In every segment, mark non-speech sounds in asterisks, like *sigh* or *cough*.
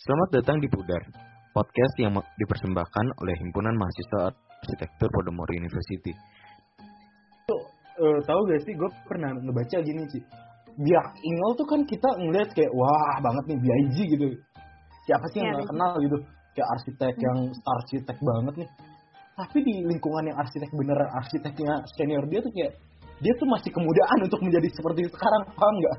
Selamat datang di Pudar, podcast yang dipersembahkan oleh Himpunan Mahasiswa Arsitektur Podomoro University. Tuh, eh, tahu gak sih, gue pernah ngebaca gini sih. Biak Ingel tuh kan kita ngeliat kayak wah banget nih BIG gitu. Siapa sih yang Iya, gak kenal gitu? Kayak arsitek yang star arsitek banget nih. Tapi di lingkungan yang arsitek beneran arsiteknya senior dia tuh kayak dia tuh masih kemudaan untuk menjadi seperti sekarang paham nggak?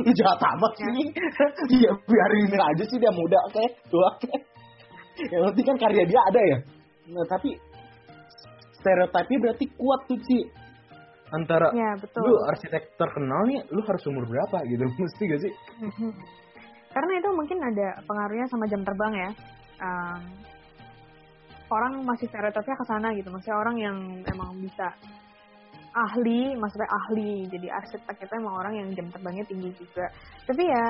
Lu jahat amat sih. *laughs* Iya biarin aja sih dia muda kayak tua kayak. Yang penting kan karya dia ada ya. Nah tapi stereotipnya berarti kuat tuh sih. antara Ya betul. lu arsitek terkenal nih lu harus umur berapa gitu *laughs* mesti gak sih. *laughs* Karena itu mungkin ada pengaruhnya sama jam terbang ya. Um, orang masih stereotipnya ke sana gitu. Maksudnya orang yang emang bisa ahli, maksudnya ahli jadi arsitek itu emang orang yang jam terbangnya tinggi juga. Tapi ya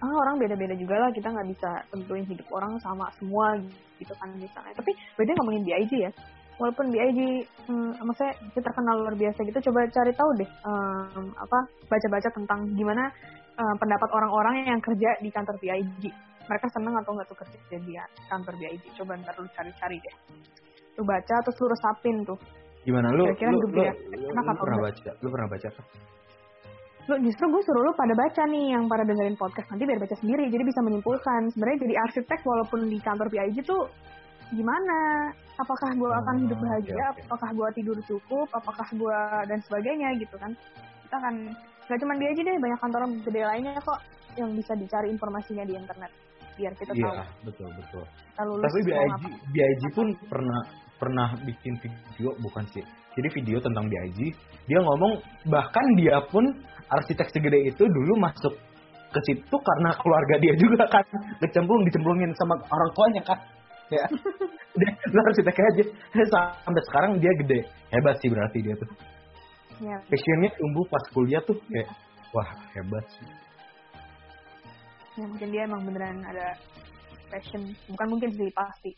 ah, orang beda-beda juga lah. Kita nggak bisa tentuin hidup orang sama semua gitu kan misalnya. Tapi beda ngomongin BIG ya. Walaupun BIG, hmm, maksudnya dia terkenal luar biasa gitu, coba cari tahu deh em, apa baca-baca tentang gimana eh, pendapat orang-orang yang kerja di kantor BIG. Mereka seneng atau nggak tuh kerja di kantor BIG? Coba ntar lu cari-cari deh. Lu baca terus lu resapin tuh. Gimana lu Kira-kira lu, lu, dia lu- lu pernah enggak? baca lu pernah baca kan Lu justru gue suruh lu pada baca nih yang pada dengerin podcast nanti biar baca sendiri jadi bisa menyimpulkan sebenarnya jadi arsitek walaupun di kantor BIG tuh gimana? Apakah gue akan hidup bahagia? oke, oke. Apakah gue tidur cukup? Apakah gue dan sebagainya gitu kan? Kita kan nggak cuma BIG deh banyak kantor gede lainnya kok yang bisa dicari informasinya di internet biar kita tahu iya betul betul tapi BIG. BIG pun pernah pernah bikin video bukan sih. Jadi video tentang BIG dia ngomong bahkan dia pun arsitek segede itu dulu masuk ke situ karena keluarga dia juga kan kecemplung dicemplungin sama orang tuanya kan. Ya. *laughs* Dia arsitek aja. Sampai sekarang dia gede. Hebat sih berarti dia tuh. Ya, passionnya tumbuh pas kuliah tuh kayak wah hebat sih. Ya, mungkin dia emang beneran ada passion. Bukan mungkin sih pasti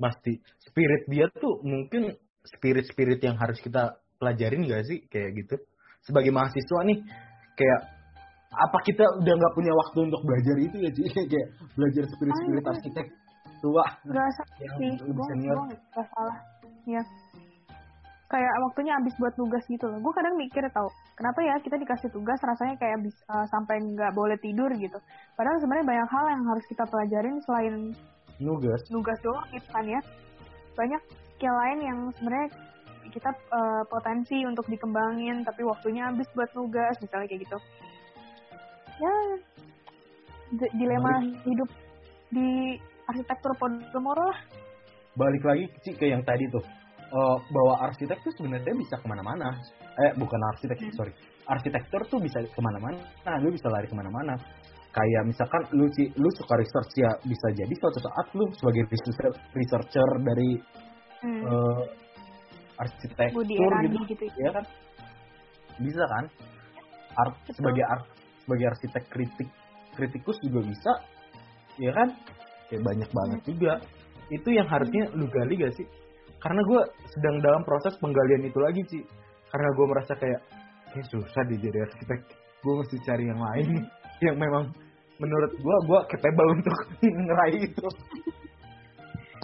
pasti spirit dia tuh mungkin spirit spirit yang harus kita pelajarin gak sih kayak gitu sebagai mahasiswa nih kayak apa kita udah nggak punya waktu untuk belajar itu ya sih *laughs* kayak belajar spirit spirit Ah, arsitek tua Gak salah sih, gue salah. Ya. Kayak waktunya habis buat tugas gitu loh. Gue kadang mikir tau, kenapa ya kita dikasih tugas rasanya kayak bisa sampai nggak boleh tidur gitu. Padahal sebenarnya banyak hal yang harus kita pelajarin selain nugas nugas doang gitu kan ya. Banyak skill lain yang sebenarnya kita eh, potensi untuk dikembangin tapi waktunya habis buat nugas misalnya kayak gitu. Ya, d- dilema hidup di arsitektur Podomoro lah. balik lagi sih ke yang tadi tuh Eh, bahwa arsitek tuh sebenarnya bisa ke mana-mana eh bukan arsitek Hmm. sorry arsitektur tuh bisa ke mana-mana nah lu bisa lari ke mana-mana kayak misalkan lu lu suka research ya bisa jadi suatu saat lu sebagai researcher, researcher dari Hmm. eh, arsitektur gitu gitu, ya. kan? Bisa kan? Art, Betul. sebagai art sebagai arsitek kritik kritikus juga bisa ya kan? Kayak banyak banget Hmm. juga. Itu yang harusnya lu gali gak sih? Karena gue sedang dalam proses penggalian itu lagi sih karena gue merasa kayak kayak susah di jadi arsitek. Gue mesti cari yang lain nih, *laughs* yang memang menurut gue gue capable *laughs* untuk ngeraih itu.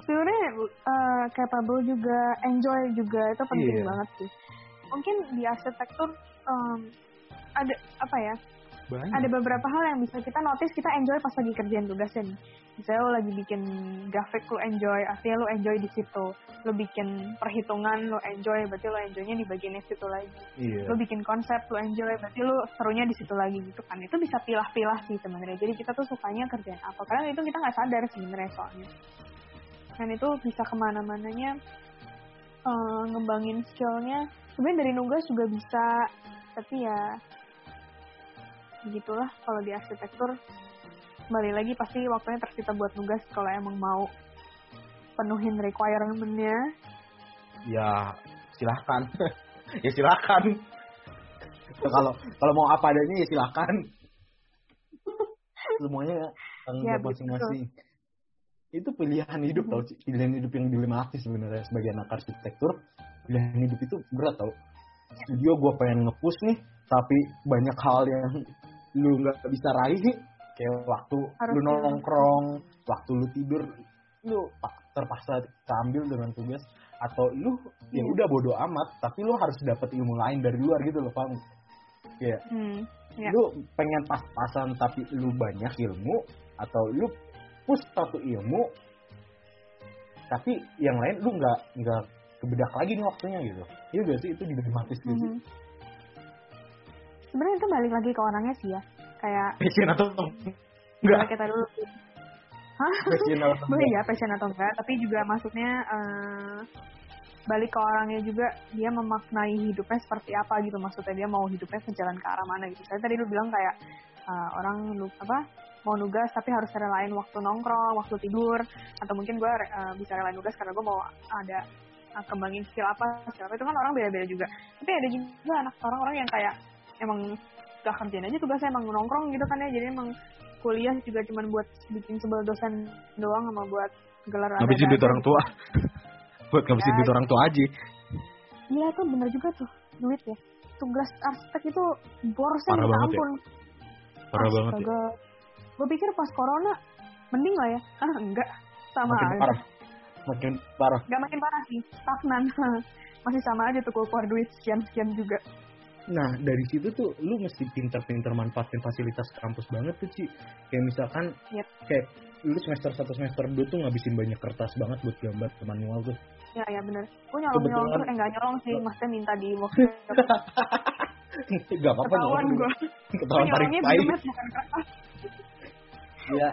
Sebenarnya eh, capable juga enjoy juga itu penting Iya. banget sih. Mungkin di arsitektur em, ada apa ya banyak. ada beberapa hal yang bisa kita notice kita enjoy pas lagi kerjaan tugasnya nih misalnya lo lagi bikin grafik lo enjoy artinya lo enjoy di situ. Lo bikin perhitungan lo enjoy berarti lo enjoynya di bagian situ lagi. Iya. Lo bikin konsep lo enjoy berarti lo serunya di situ lagi gitu kan. Itu bisa pilah-pilah sih sebenarnya. Jadi kita tuh sukanya kerjaan apa? Karena itu kita nggak sadar sebenarnya soalnya. Dan itu bisa ke mana-mananya eh, ngembangin skillnya. Sebenarnya dari nugas juga bisa tapi ya begitulah kalau di arsitektur kembali lagi pasti waktunya tersita buat nugas kalau emang mau penuhin requirement-nya. Ya silahkan *laughs* ya silahkan kalau kalau mau apa adanya ya silakan. Semuanya tanggung Ya, jawab masing-masing. Itu pilihan hidup tau pilihan hidup yang dilematis sebenarnya sebagai anak arsitektur. Pilihan hidup itu berat tau. Studio gue pengen ngepush nih tapi banyak hal yang lu nggak bisa raih kayak waktu Harus lu nongkrong waktu lu tidur lu pa- terpaksa keambil dengan tugas atau lu ya Iya. udah bodo amat tapi lu harus dapat ilmu lain dari luar gitu loh paham kayak Hmm. Ya. lu pengen pas-pasan tapi lu banyak ilmu atau lu push satu ilmu tapi yang lain lu nggak nggak kebedak lagi nih waktunya gitu iya gak sih itu dilematis gitu sih Mhm. Sebenarnya itu balik lagi ke orangnya sih ya. Kayak *laughs* Passion atau Enggak. kita dulu. Hah? Passion atau *laughs* Boleh ya passion atau enggak, tapi juga maksudnya eh, balik ke orangnya juga dia memaknai hidupnya seperti apa gitu maksudnya dia mau hidupnya sejalan ke arah mana gitu. Saya tadi lu bilang kayak eh, orang lu apa mau nugas tapi harus relain waktu nongkrong, waktu tidur atau mungkin gue bisa relain nugas karena gue mau ada eh, kembangin skill apa skill apa itu kan orang beda-beda juga. Tapi ada juga anak orang-orang yang kayak emang gak kerjain aja tugasnya emang nongkrong gitu kan ya jadi emang kuliah juga cuman buat bikin sebel dosen doang sama buat gelar Ngabisin duit orang aja. tua. *laughs* Buat ngabisin Ya. duit orang tua aja. Iya tuh bener juga tuh duit ya. Tugas arsitek itu borosnya Parah banget ya. ampun. Parah banget ya. Gue pikir pas corona mending lah ya. Ah enggak. Sama makin aja. parah makin parah Enggak makin parah sih. Stagnan. *laughs* Masih sama aja tuh keluar duit sekian-sekian juga. Nah dari situ tuh lu mesti pinter-pinter manfaatin fasilitas kampus banget tuh Ci. Kayak misalkan Yep. kayak lu semester 1 semester 2 tuh ngabisin banyak kertas banget buat gambar ke manual tuh. Ya ya bener. Gue nyolong-nyolong Kebetulan- tuh. Eh enggak nyolong sih. Maksudnya minta di workshop. *laughs* Gak apa-apa nyolong. gue. Ketahuan tarik kertas. Ya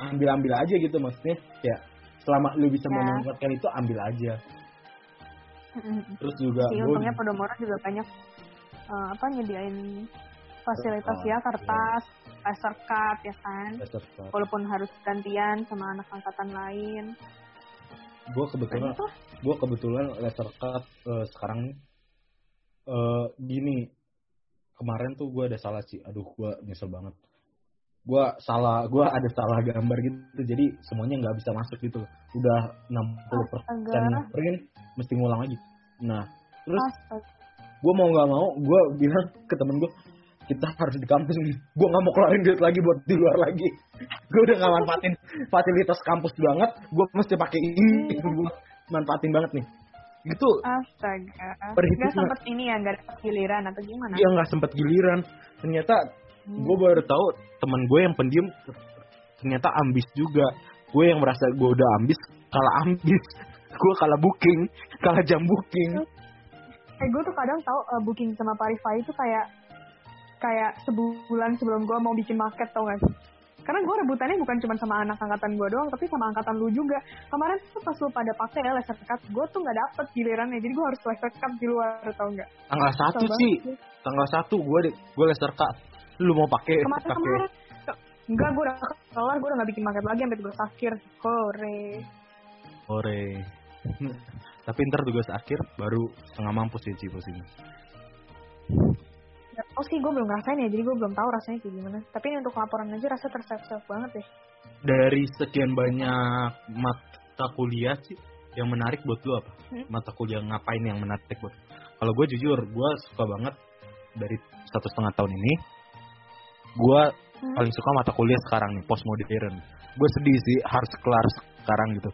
ambil-ambil aja gitu maksudnya. Ya selama lu bisa Ya. memanfaatkan itu ambil aja. Terus juga sih untungnya Podomoro juga banyak eh, apa nyediain fasilitas ya kertas, laser cut ya kan. Start. Walaupun harus gantian sama anak angkatan lain. Gua kebetulan gue kebetulan laser cut eh, sekarang eh gini kemarin tuh gue ada salah sih aduh gue nyesel banget gue salah gue ada salah gambar gitu jadi semuanya nggak bisa masuk gitu udah 60 persen Astaga. print mesti ngulang lagi nah terus Astaga. Gue mau nggak mau gue bilang ke temen gue kita harus di kampus nih gue nggak mau keluarin duit lagi buat di luar lagi. Gue udah nggak manfaatin fasilitas kampus banget gue mesti pakai ini. Gue manfaatin banget nih. Gitu Astaga. Perhitungan. Gak sempet ini ya, gak dapet giliran atau gimana? dia nggak sempet giliran. Ternyata Hmm. gue baru tahu teman gue yang pendiam ternyata ambis juga. Gue yang merasa gue udah ambis kalah ambis. Gue kalah booking kalah jam booking Eh, gue tuh kadang tahu eh, booking sama Parify itu kayak kayak sebulan sebelum gue mau bikin market tau gak sih? Karena gue rebutannya bukan cuma sama anak angkatan gue doang, tapi sama angkatan lu juga. Kemarin tuh pas lu pada pakai ya laser cut, gue tuh nggak dapet gilirannya, jadi gue harus laser cut di luar tau nggak? tanggal satu sih tanggal satu gue gue laser cut lu mau pakai Kemarin pakai kemarin. Enggak, gue udah kelar, gue udah gak bikin market lagi sampai tugas akhir. Hore. sore tapi ntar tugas akhir baru setengah mampus ya Ci posisinya Oh sih, gue belum ngerasain ya, jadi gue belum tahu rasanya kayak gimana. Tapi ini untuk laporan aja rasa tersep-sep banget deh. dari sekian banyak mata kuliah sih yang menarik buat lu apa Hmm? mata kuliah ngapain yang menarik buat kalau gue jujur gue suka banget dari satu setengah tahun ini gue Hmm. paling suka mata kuliah sekarang nih postmodern gue sedih sih harus kelar sekarang gitu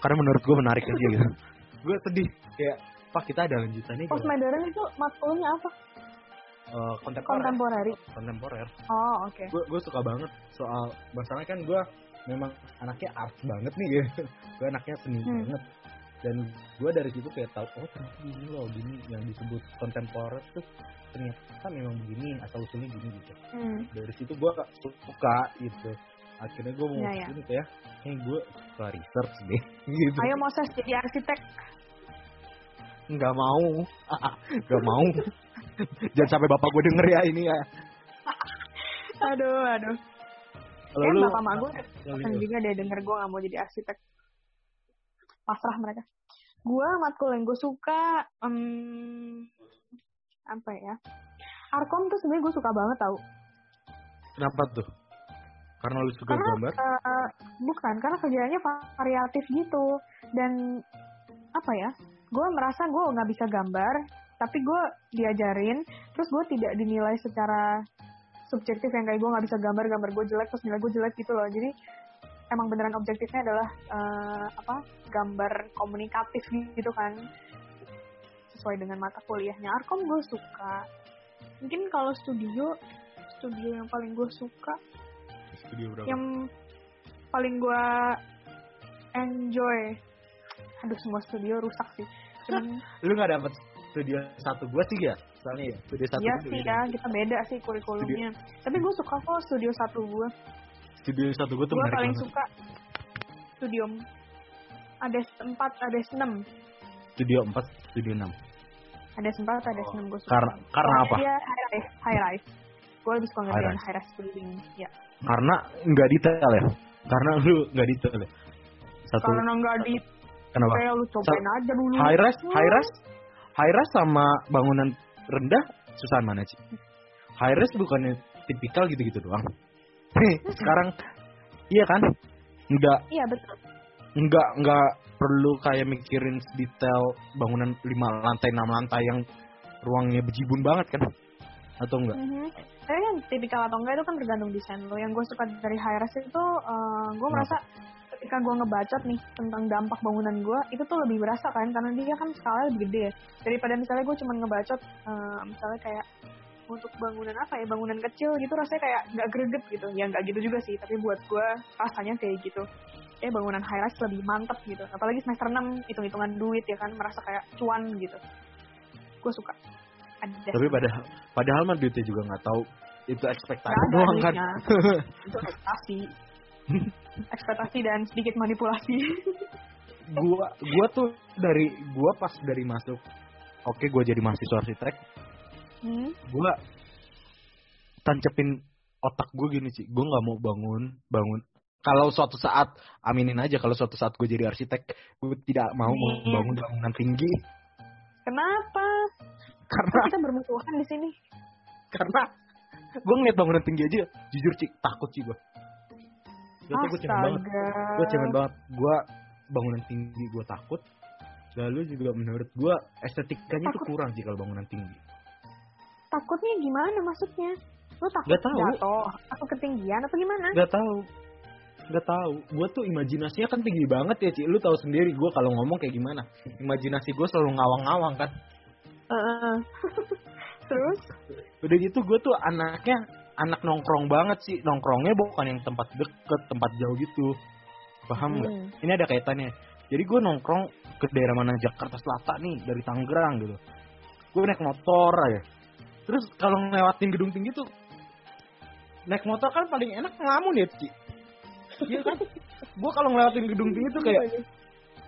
karena menurut gue menarik aja gitu *laughs* gue sedih kayak pak kita ada lanjutannya gitu. Postmodern itu matkulnya apa? Eh, kontemporer Kontemporari. kontemporer Oh, oke. gue gue suka banget soal masalahnya kan gue memang anaknya art banget nih gitu *laughs* gue anaknya seni Hmm. banget dan gue dari situ kayak tahu oh ternyata gini loh gini yang disebut kontemporer tuh ternyata memang begini asal usulnya gini gitu Hmm. dari situ gue suka gitu akhirnya gue mau Ya, ya. ini kayak hey gue suka research deh *laughs* gitu Ayo Moses jadi arsitek. Nggak mau *laughs* nggak mau jangan sampai bapak gue denger ya ini ya Aduh, aduh. kalau lu bapak mak gue kan juga dia denger gue gak mau jadi arsitek. Pasrah mereka. Gue matkul yang gue suka, em, apa ya? Arkom tuh sebenarnya gue suka banget tau. kenapa tuh karena lu suka Karena gambar eh, bukan, karena kerjaannya variatif gitu. Dan apa ya? Gue merasa gue nggak bisa gambar, tapi gue diajarin, terus gue tidak dinilai secara subjektif yang kayak gue nggak bisa gambar gambar gue jelek terus nilai gue jelek gitu loh. Jadi emang beneran objektifnya adalah eh, apa gambar komunikatif gitu kan. Sesuai dengan mata kuliahnya. Arkom gue suka. Mungkin kalau studio studio yang paling gue suka Studio berapa? yang paling gue enjoy. Aduh semua studio rusak sih cuman Lu nggak dapet studio satu gua sih ya? Soalnya ya, studio satu iya gua sih ya kita beda sih kurikulumnya tapi gue suka kok studio satu gue Studio satu gua tuh gue menarik paling banget. suka studio ada empat ada enam Studio 4, studio 6. ada empat ada enam gue suka Karena karena apa? dia high rise high rise gue lebih suka ngerjain high rise building ya Karena nggak detail ya. Karena lu nggak detail ya. Satu karena nggak di kenapa? kayak lu cobain aja dulu High rise, high rise, high rise sama bangunan rendah susah mana sih? High rise bukannya tipikal gitu-gitu doang. Hei, *laughs* sekarang iya kan? Nggak iya betul nggak nggak perlu kayak mikirin detail bangunan lima lantai enam lantai yang ruangnya bejibun banget kan? Atau enggak? Mhm. Tapi kan tipikal atau enggak itu kan tergantung desain lo. Yang gue suka dari high rise itu, gue merasa ketika gue ngebacot nih tentang dampak bangunan gue, itu tuh lebih berasa kan, karena dia kan skalanya lebih gede ya. Daripada misalnya gue cuma ngebacot, eh, misalnya kayak untuk bangunan apa ya, bangunan kecil gitu rasanya kayak nggak greget gitu. Ya nggak gitu juga sih, tapi buat gue rasanya kayak gitu. Eh bangunan high rise lebih mantep gitu. Apalagi semester 6, hitung-hitungan duit ya kan, merasa kayak cuan gitu. Gue suka. Ada Tapi padahal padahal mah duitnya juga nggak tahu itu ekspektasi doang kan. *laughs* itu ekspektasi ekspektasi dan sedikit manipulasi. *laughs* Gua gua tuh dari gua pas dari masuk oke gua jadi mahasiswa arsitek. Hmm? gua tancepin otak gue gini sih gue nggak mau bangun bangun. Kalau suatu saat aminin aja kalau suatu saat gue jadi arsitek gue tidak mau Amin. bangun bangunan tinggi. Kenapa? Karena kita bermusuhan di sini? Karena gue ngeliat bangunan tinggi aja jujur sih takut sih gue Biasanya gue cemen banget. Gue cemen banget. Gue bangunan tinggi gue takut. Lalu juga menurut gue estetikanya tuh Takut. kurang sih kalau bangunan tinggi. Takutnya gimana maksudnya? Lu takut Nggak tahu. jatuh atau ketinggian atau gimana? Gak tahu. Gak tahu. Gue tuh imajinasinya kan tinggi banget ya Ci. Lu tahu sendiri gue kalau ngomong kayak gimana? Imajinasi gue selalu ngawang-ngawang kan. Heeh. *laughs* terus? Udah gitu gue tuh anaknya anak nongkrong banget sih. Nongkrongnya bukan yang tempat deket tempat jauh gitu. Paham nggak? Hmm. ini ada kaitannya. Jadi gue nongkrong ke daerah mana? Jakarta Selatan nih dari Tangerang gitu. Gue naik motor aja. Terus kalau ngelewatin gedung tinggi tuh naik motor kan paling enak ngelamun ya Ci. Iya kan? Gue kalau ngelewatin gedung tinggi tuh kayak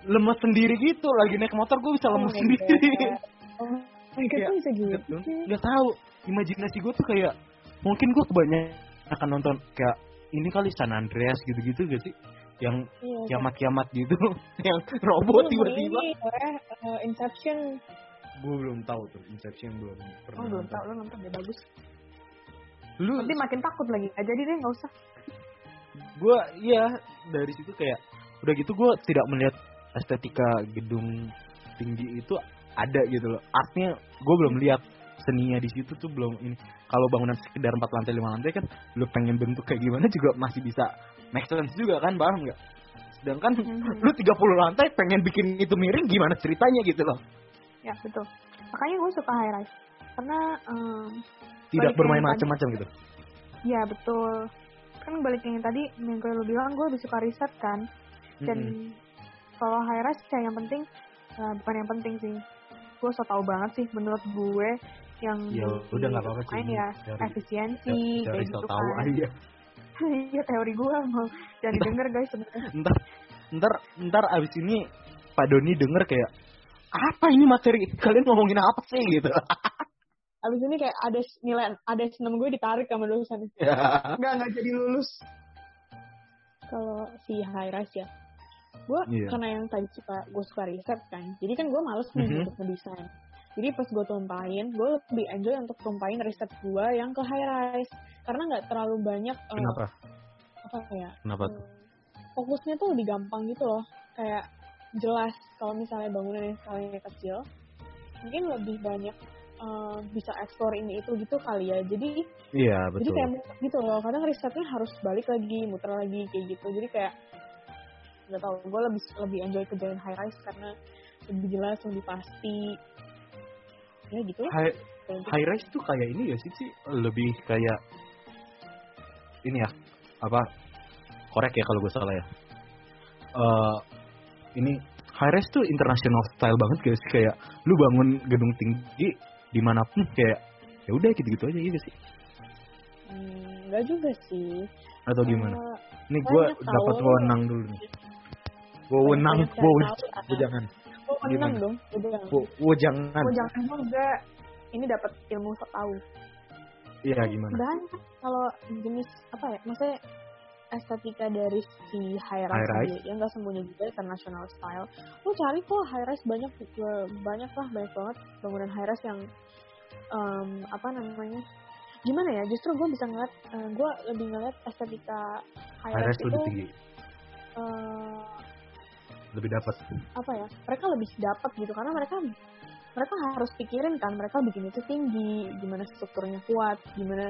lemes sendiri gitu. Lagi naik motor gue bisa Oh lemes my sendiri. God. oh god Kayak- bisa gitu. nggak tahu. Imajinasi gue tuh kayak mungkin gue kebanyakan nonton kayak ini kali San Andreas gitu-gitu gak sih? Yang Iya, kiamat-kiamat gitu. *laughs* Yang robot Lu tiba-tiba. ini, eh, eh, Inception. Gue belum tahu tuh Inception belum pernah oh belum tau lu nonton deh bagus. Lu nanti makin takut lagi nggak jadi deh nggak usah. Gue iya dari situ kayak udah gitu gue tidak melihat estetika gedung tinggi itu ada gitu loh. Artinya gue belum lihat seninya di situ tuh belum ini kalau bangunan sekedar empat lantai lima lantai kan lu pengen bentuk kayak gimana juga masih bisa make sense juga kan paham nggak? Sedangkan Mhm. lu 30 lantai pengen bikin itu miring gimana ceritanya gitu loh? Ya betul. Makanya gue suka high rise. Karena em, tidak bermain macam-macam gitu? Ya betul. Kan balik yang tadi yang kayak lu bilang gue lebih suka riset kan. Dan Mm-mm. kalau high rise kayak yang penting eh, bukan yang penting sih. Gue so tau banget sih menurut gue yang ya udah nggak apa-apa sih ya efisiensi kayak gitu tahu kan. aja. *laughs* Iya teori gue mau jangan didengar guys sebenarnya. ntar ntar ntar abis ini Pak Doni denger kayak apa ini materi? Kalian ngomongin apa sih? gitu. *laughs* Abis ini kayak ada nilai ada senam gue ditarik sama dosen. Ya *laughs* nggak nggak jadi lulus. Kalau si rise ya. Gue Iya. karena yang tadi suka gue suka riset kan. Jadi kan gue males nih Mhm. untuk ngedesain jadi pas gue tumpahin gue lebih enjoy untuk tumpahin riset gue yang ke high rise. Karena nggak terlalu banyak eh, kenapa? apa ya? Kenapa eh, tuh fokusnya tuh lebih gampang gitu loh. Kayak jelas kalau misalnya bangunan yang skalanya kecil mungkin lebih banyak eh, bisa explore ini itu gitu kali ya. Jadi Iya jadi betul. kayak muter gitu loh. Kadang risetnya harus balik lagi muter lagi kayak gitu. Jadi kayak nggak tahu gue lebih lebih enjoy kerjain high rise karena lebih jelas lebih pasti ya gitu lah High, Kayak gitu. high rise tuh kayak ini ya sih sih lebih kayak ini ya apa korek ya kalau gue salah ya. Eh ini high rise tuh international style banget guys kayak lu bangun gedung tinggi di mana pun kayak ya udah gitu-gitu aja gitu sih Hmm, juga sih atau gimana? Eh, Ini gue dapat wewenang dulu nih. Wewenang, yang wewenang, tahu, ah. jangan, oh menang Gimana? dong udah wo jangan. oh jangan juga ini dapat ilmu sok tahu Iya gimana? banyak kalau jenis apa ya maksudnya estetika dari si high rise, High rise? sendiri, ya nggak semuanya juga international style lu cari kok high rise banyak banyak lah banyak banget bangunan high rise yang em, apa namanya gimana ya justru gue bisa ngeliat eh, gue lebih ngeliat estetika high, High rise rise itu tinggi, eh, lebih dapat. apa ya mereka lebih dapat gitu karena mereka mereka harus pikirin kan mereka bikin itu tinggi gimana strukturnya kuat gimana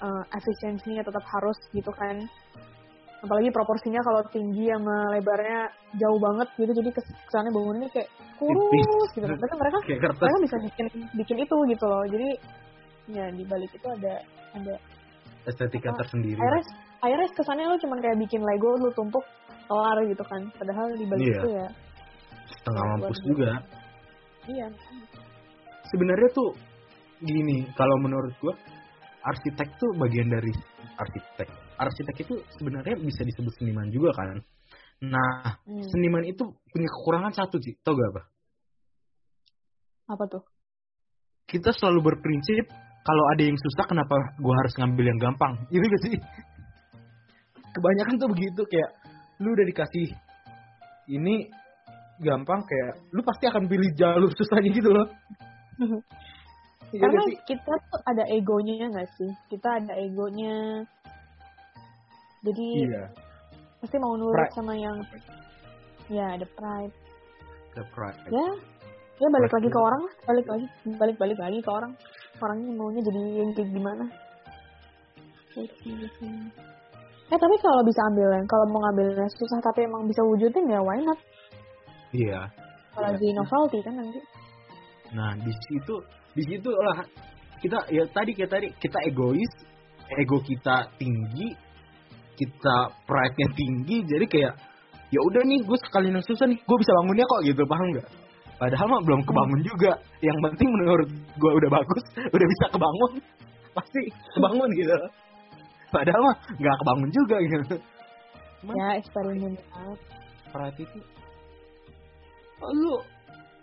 eh, efisiensinya tetap harus gitu kan apalagi proporsinya kalau tinggi sama lebarnya jauh banget gitu jadi kes- kesannya bangunannya kayak kurus gitu kan mereka kertas. mereka bisa bikin bikin itu gitu loh jadi ya di balik itu ada ada Estetika apa, tersendiri. Iris Iris kesannya lu cuman kayak bikin Lego lu tumpuk kelar gitu kan padahal di balik Iya. itu ya Setengah buat mampus gitu. juga. iya Sebenarnya tuh gini, kalau menurut gua arsitek tuh bagian dari arsitek. Arsitek itu sebenarnya bisa disebut seniman juga kan. Nah, Hmm. seniman itu punya kekurangan satu sih, tau gak apa? apa tuh Kita selalu berprinsip kalau ada yang susah kenapa gua harus ngambil yang gampang. Itu gak sih? Kebanyakan tuh begitu kayak lu udah dikasih ini gampang kayak lu pasti akan pilih jalur susahnya gitu loh. *laughs* Iya karena gak kita tuh ada egonya nggak sih kita ada egonya jadi Iya. pasti mau nurut Pride. sama yang ya ada pride The pride. ya ya balik Pride lagi ke orang lah balik lagi balik balik lagi ke orang orangnya maunya jadi yang kayak gimana eh tapi kalau bisa ambil yang kalau mau ngambilnya susah tapi emang bisa wujudin ya why not Iya. apalagi novelty kan nanti Nah, di situ di situ lah kita ya tadi kayak tadi kita egois, ego kita tinggi, kita pride-nya tinggi, jadi kayak ya udah nih gue sekali yang susah nih, gue bisa bangunnya kok gitu, paham nggak? Padahal mah belum kebangun juga. Yang penting menurut gue udah bagus, *laughs* udah bisa kebangun, pasti kebangun gitu. Padahal mah nggak kebangun juga gitu. Cuman ya eksperimen pride itu, oh, lu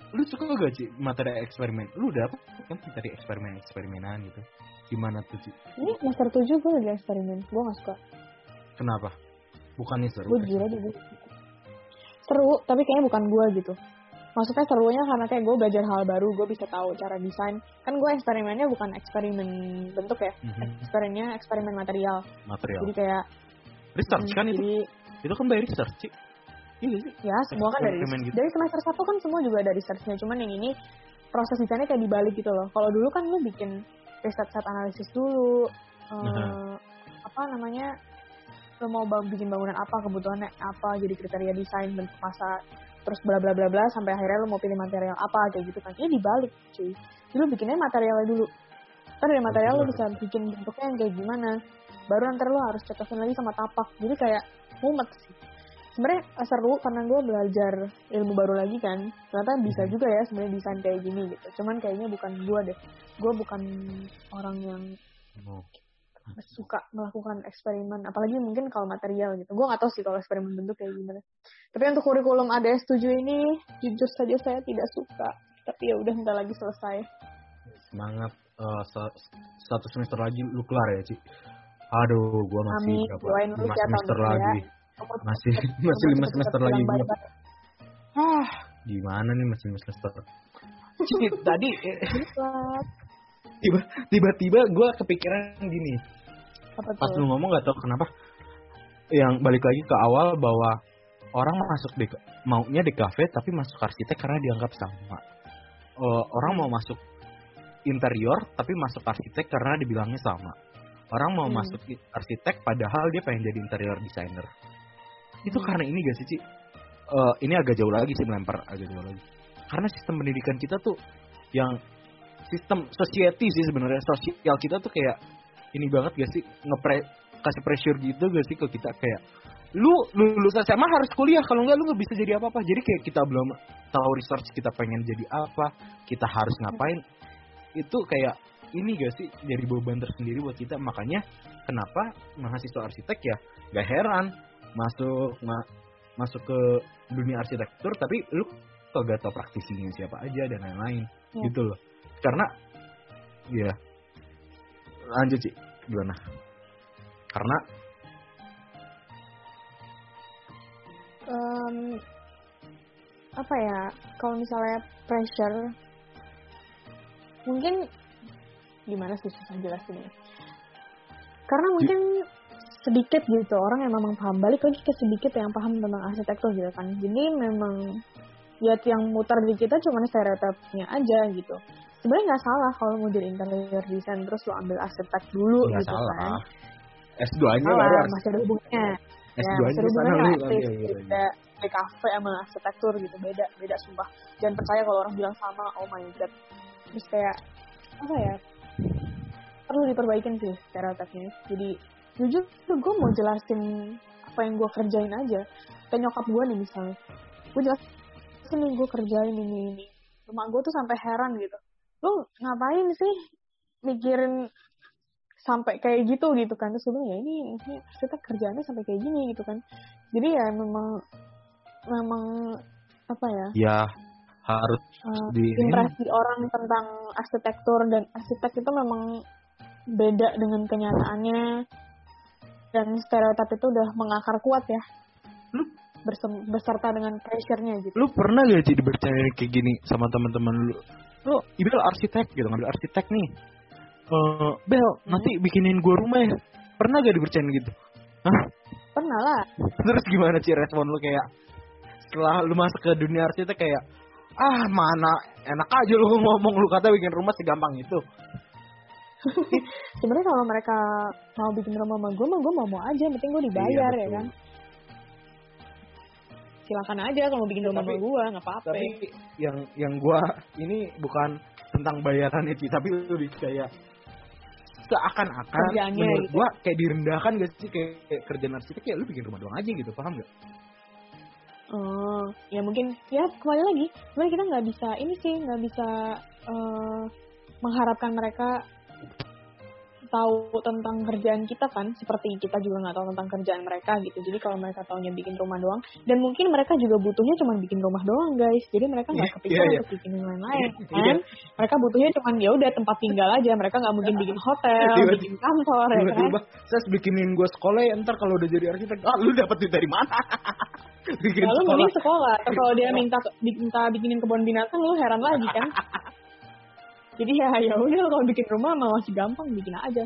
lu suka gak sih materi eksperimen? Lu udah apa kan materi eksperimen eksperimenan gitu? Gimana tuh sih? ini semester tujuh gue lagi eksperimen gue gak suka Kenapa? Bukannya seru? gue aja gue seru tapi kayaknya bukan gue gitu maksudnya serunya karena kayak gue belajar hal baru gue bisa tahu cara desain kan gue eksperimennya bukan eksperimen bentuk ya Mhm, eksperimennya eksperimen material Material. jadi kayak Research hmm, kan itu? jadi Itu kan by research sih. Iya sih? ya semua kan dari gitu. dari semester satu kan semua juga ada researchnya cuman yang ini proses desainnya kayak dibalik gitu loh kalau dulu kan lu bikin riset set analisis dulu eh, Mhm. apa namanya lu mau bikin bangunan apa kebutuhannya apa jadi kriteria desain bentuk masa terus bla bla bla bla sampai akhirnya lu mau pilih material apa kayak gitu kan. Ini dibalik cuy. Dulu bikinnya materialnya dulu. Ntar dari material lu bisa bikin bentuknya yang kayak gimana. Baru ntar lu harus cocokin lagi sama tapak. Jadi kayak mumet sih. Sebenarnya eh, seru karena gue belajar ilmu baru lagi kan. Ternyata bisa Mhm. juga ya sebenarnya desain kayak gini gitu. Cuman kayaknya bukan gue deh. Gue bukan orang yang. Suka melakukan eksperimen apalagi mungkin kalau material gitu gue nggak tahu sih kalau eksperimen bentuk kayak gimana tapi untuk kurikulum ADS 7 ini jujur saja saya tidak suka tapi ya udah bentar lagi selesai Semangat eh, sa- satu semester lagi lu kelar ya, Ci? Aduh, gua masih Amin, berapa? lima ya, semester ya. lagi. Masih *laughs* masih lima semester lagi ah Gimana nih masih lima semester? Ci, tadi tiba tiba-tiba gue kepikiran gini apa pas lu ngomong gak tau kenapa yang balik lagi ke awal bahwa orang masuk di maunya di kafe tapi masuk arsitek karena dianggap sama Eh, orang mau masuk interior tapi masuk arsitek karena dibilangnya sama. Orang mau Hmm. masuk arsitek padahal dia pengen jadi interior designer. Itu Hmm. karena ini gak sih, Ci? Eh, ini agak jauh lagi sih melempar agak jauh lagi. Karena sistem pendidikan kita tuh yang sistem society sih sebenarnya sosial kita tuh kayak ini banget gak sih? Ngepre kasih pressure gitu gak sih ke kita? Kayak lu lulus SMA harus kuliah kalau enggak lu nggak bisa jadi apa-apa. Jadi kayak kita belum tahu research kita pengen jadi apa kita harus ngapain. Itu kayak ini gak sih? Jadi beban tersendiri buat kita. Makanya kenapa mahasiswa arsitek ya gak heran masuk ma- masuk ke dunia arsitektur tapi lu kagak tau praktisinya siapa aja dan lain-lain. Ya. gitu loh. Karena ya lanjut sih gimana? Karena Em, apa ya kalau misalnya pressure mungkin gimana sih susah jelasinnya? Karena mungkin sedikit gitu orang yang memang paham balik lagi ke sedikit yang paham tentang arsitektur gitu kan. Jadi memang ya yang muter di kita cuma stereotipnya aja gitu sebenarnya nggak salah kalau mau jadi interior design terus lo ambil arsitek dulu nggak gitu kan. Salah S2-nya salah baru harus masih ada hubungannya ya S2-nya masih ada di sana hubungannya lu kan ya, gitu. beda DKV sama arsitektur gitu beda beda sumpah. Jangan percaya kalau orang bilang sama oh my god. Terus kayak apa ya perlu diperbaikin sih stereotipnya. Jadi jujur gue mau jelasin apa yang gue kerjain aja. Kayak nyokap gue nih misalnya. Gue jelasin nih gue kerjain ini ini. Rumah gue tuh sampai heran gitu lu ngapain sih mikirin sampai kayak gitu gitu kan? Terus gue ya ini ini kita kerjaannya sampai kayak gini gitu kan. Jadi ya memang memang apa ya? Ya harus uh, di ini. impresi orang tentang arsitektur dan arsitek itu memang beda dengan kenyataannya. Dan stereotip itu udah mengakar kuat ya. Lu- Bersem- beserta dengan pressure-nya gitu. lu pernah gak sih dibercandain kayak gini sama teman-teman lu lu Ibel arsitek gitu ngambil arsitek nih. Eh Bel nanti bikinin gua rumah ya. Pernah gak dibercandain gitu? Hah? pernah lah. Terus gimana sih respon lu kayak setelah lu masuk ke dunia arsitek kayak ah mana enak aja lu ngomong lu kata bikin rumah segampang itu. *laughs* Sebenarnya kalau mereka mau bikin rumah sama gue mah gue mau mau aja penting gue dibayar Iya, ya kan silakan aja kalau mau bikin sama gue nggak apa-apa tapi yang yang gua ini bukan tentang bayaran itu tapi lebih kayak seakan-akan menurut gitu. gua kayak direndahkan gak sih kayak, kayak kerjaan arsitek ya lu bikin rumah doang aja gitu paham gak? Oh, ya mungkin ya kembali lagi, sebenarnya kita nggak bisa ini sih nggak bisa eh, mengharapkan mereka tahu tentang kerjaan kita kan, seperti kita juga nggak tahu tentang kerjaan mereka gitu. Jadi kalau mereka taunya bikin rumah doang, dan mungkin mereka juga butuhnya cuma bikin rumah doang guys. Jadi mereka nggak *laughs* Iya, kepikiran iya, iya. untuk bikin yang lain-lain *laughs* Iya. kan. Mereka butuhnya cuma ya udah tempat tinggal aja. Mereka nggak mungkin *laughs* bikin hotel, Tiba-tiba- bikin kantor ya kan. Saya bikinin gua sekolah ya ntar kalau udah jadi arsitek ah lu dapat duit dari mana? bikin Ya, lu sekolah. mending sekolah. Terus kalau dia minta minta bikinin kebun binatang, lu heran lagi kan? Jadi ya ya udah kalau bikin rumah mah masih gampang bikin aja.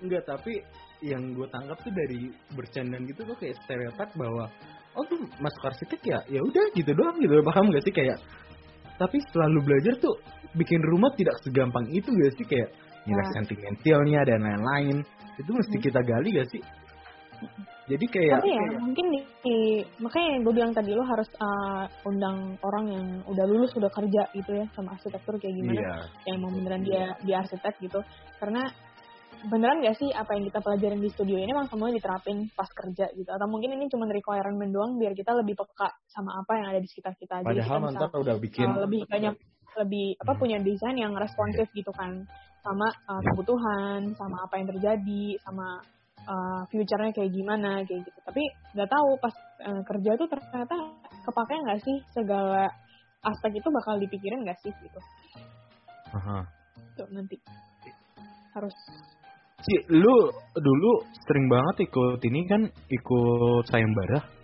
Enggak, tapi yang gue tangkap tuh dari bercandaan gitu tuh kayak stereotip bahwa oh tuh masuk arsitek ya ya udah gitu doang gitu paham gak sih kayak tapi setelah lu belajar tuh bikin rumah tidak segampang itu gak sih kayak nilai Nah. sentimentalnya dan lain-lain itu mesti Hmm. kita gali gak sih jadi kayak Tapi ya mungkin di, di- makanya gue bilang tadi lo harus uh, undang orang yang udah lulus udah kerja gitu ya sama arsitektur kayak gimana. iya Yang emang beneran dia di arsitek gitu. Karena beneran gak sih apa yang kita pelajarin di studio ini emang semuanya diterapin pas kerja gitu atau mungkin ini cuma requirement doang biar kita lebih peka sama apa yang ada di sekitar kita kita padahal bisa ntar udah bikin uh, lebih banyak lebih apa Hmm. punya desain yang responsif gitu kan sama uh, kebutuhan sama apa yang terjadi sama uh, future-nya kayak gimana kayak gitu. Tapi nggak tahu pas uh, kerja tuh ternyata kepake nggak sih? Segala aspek itu bakal dipikirin nggak sih gitu? Aha. tuh nanti. Harus. Ci, lu dulu sering banget ikut ini kan? Ikut sayembara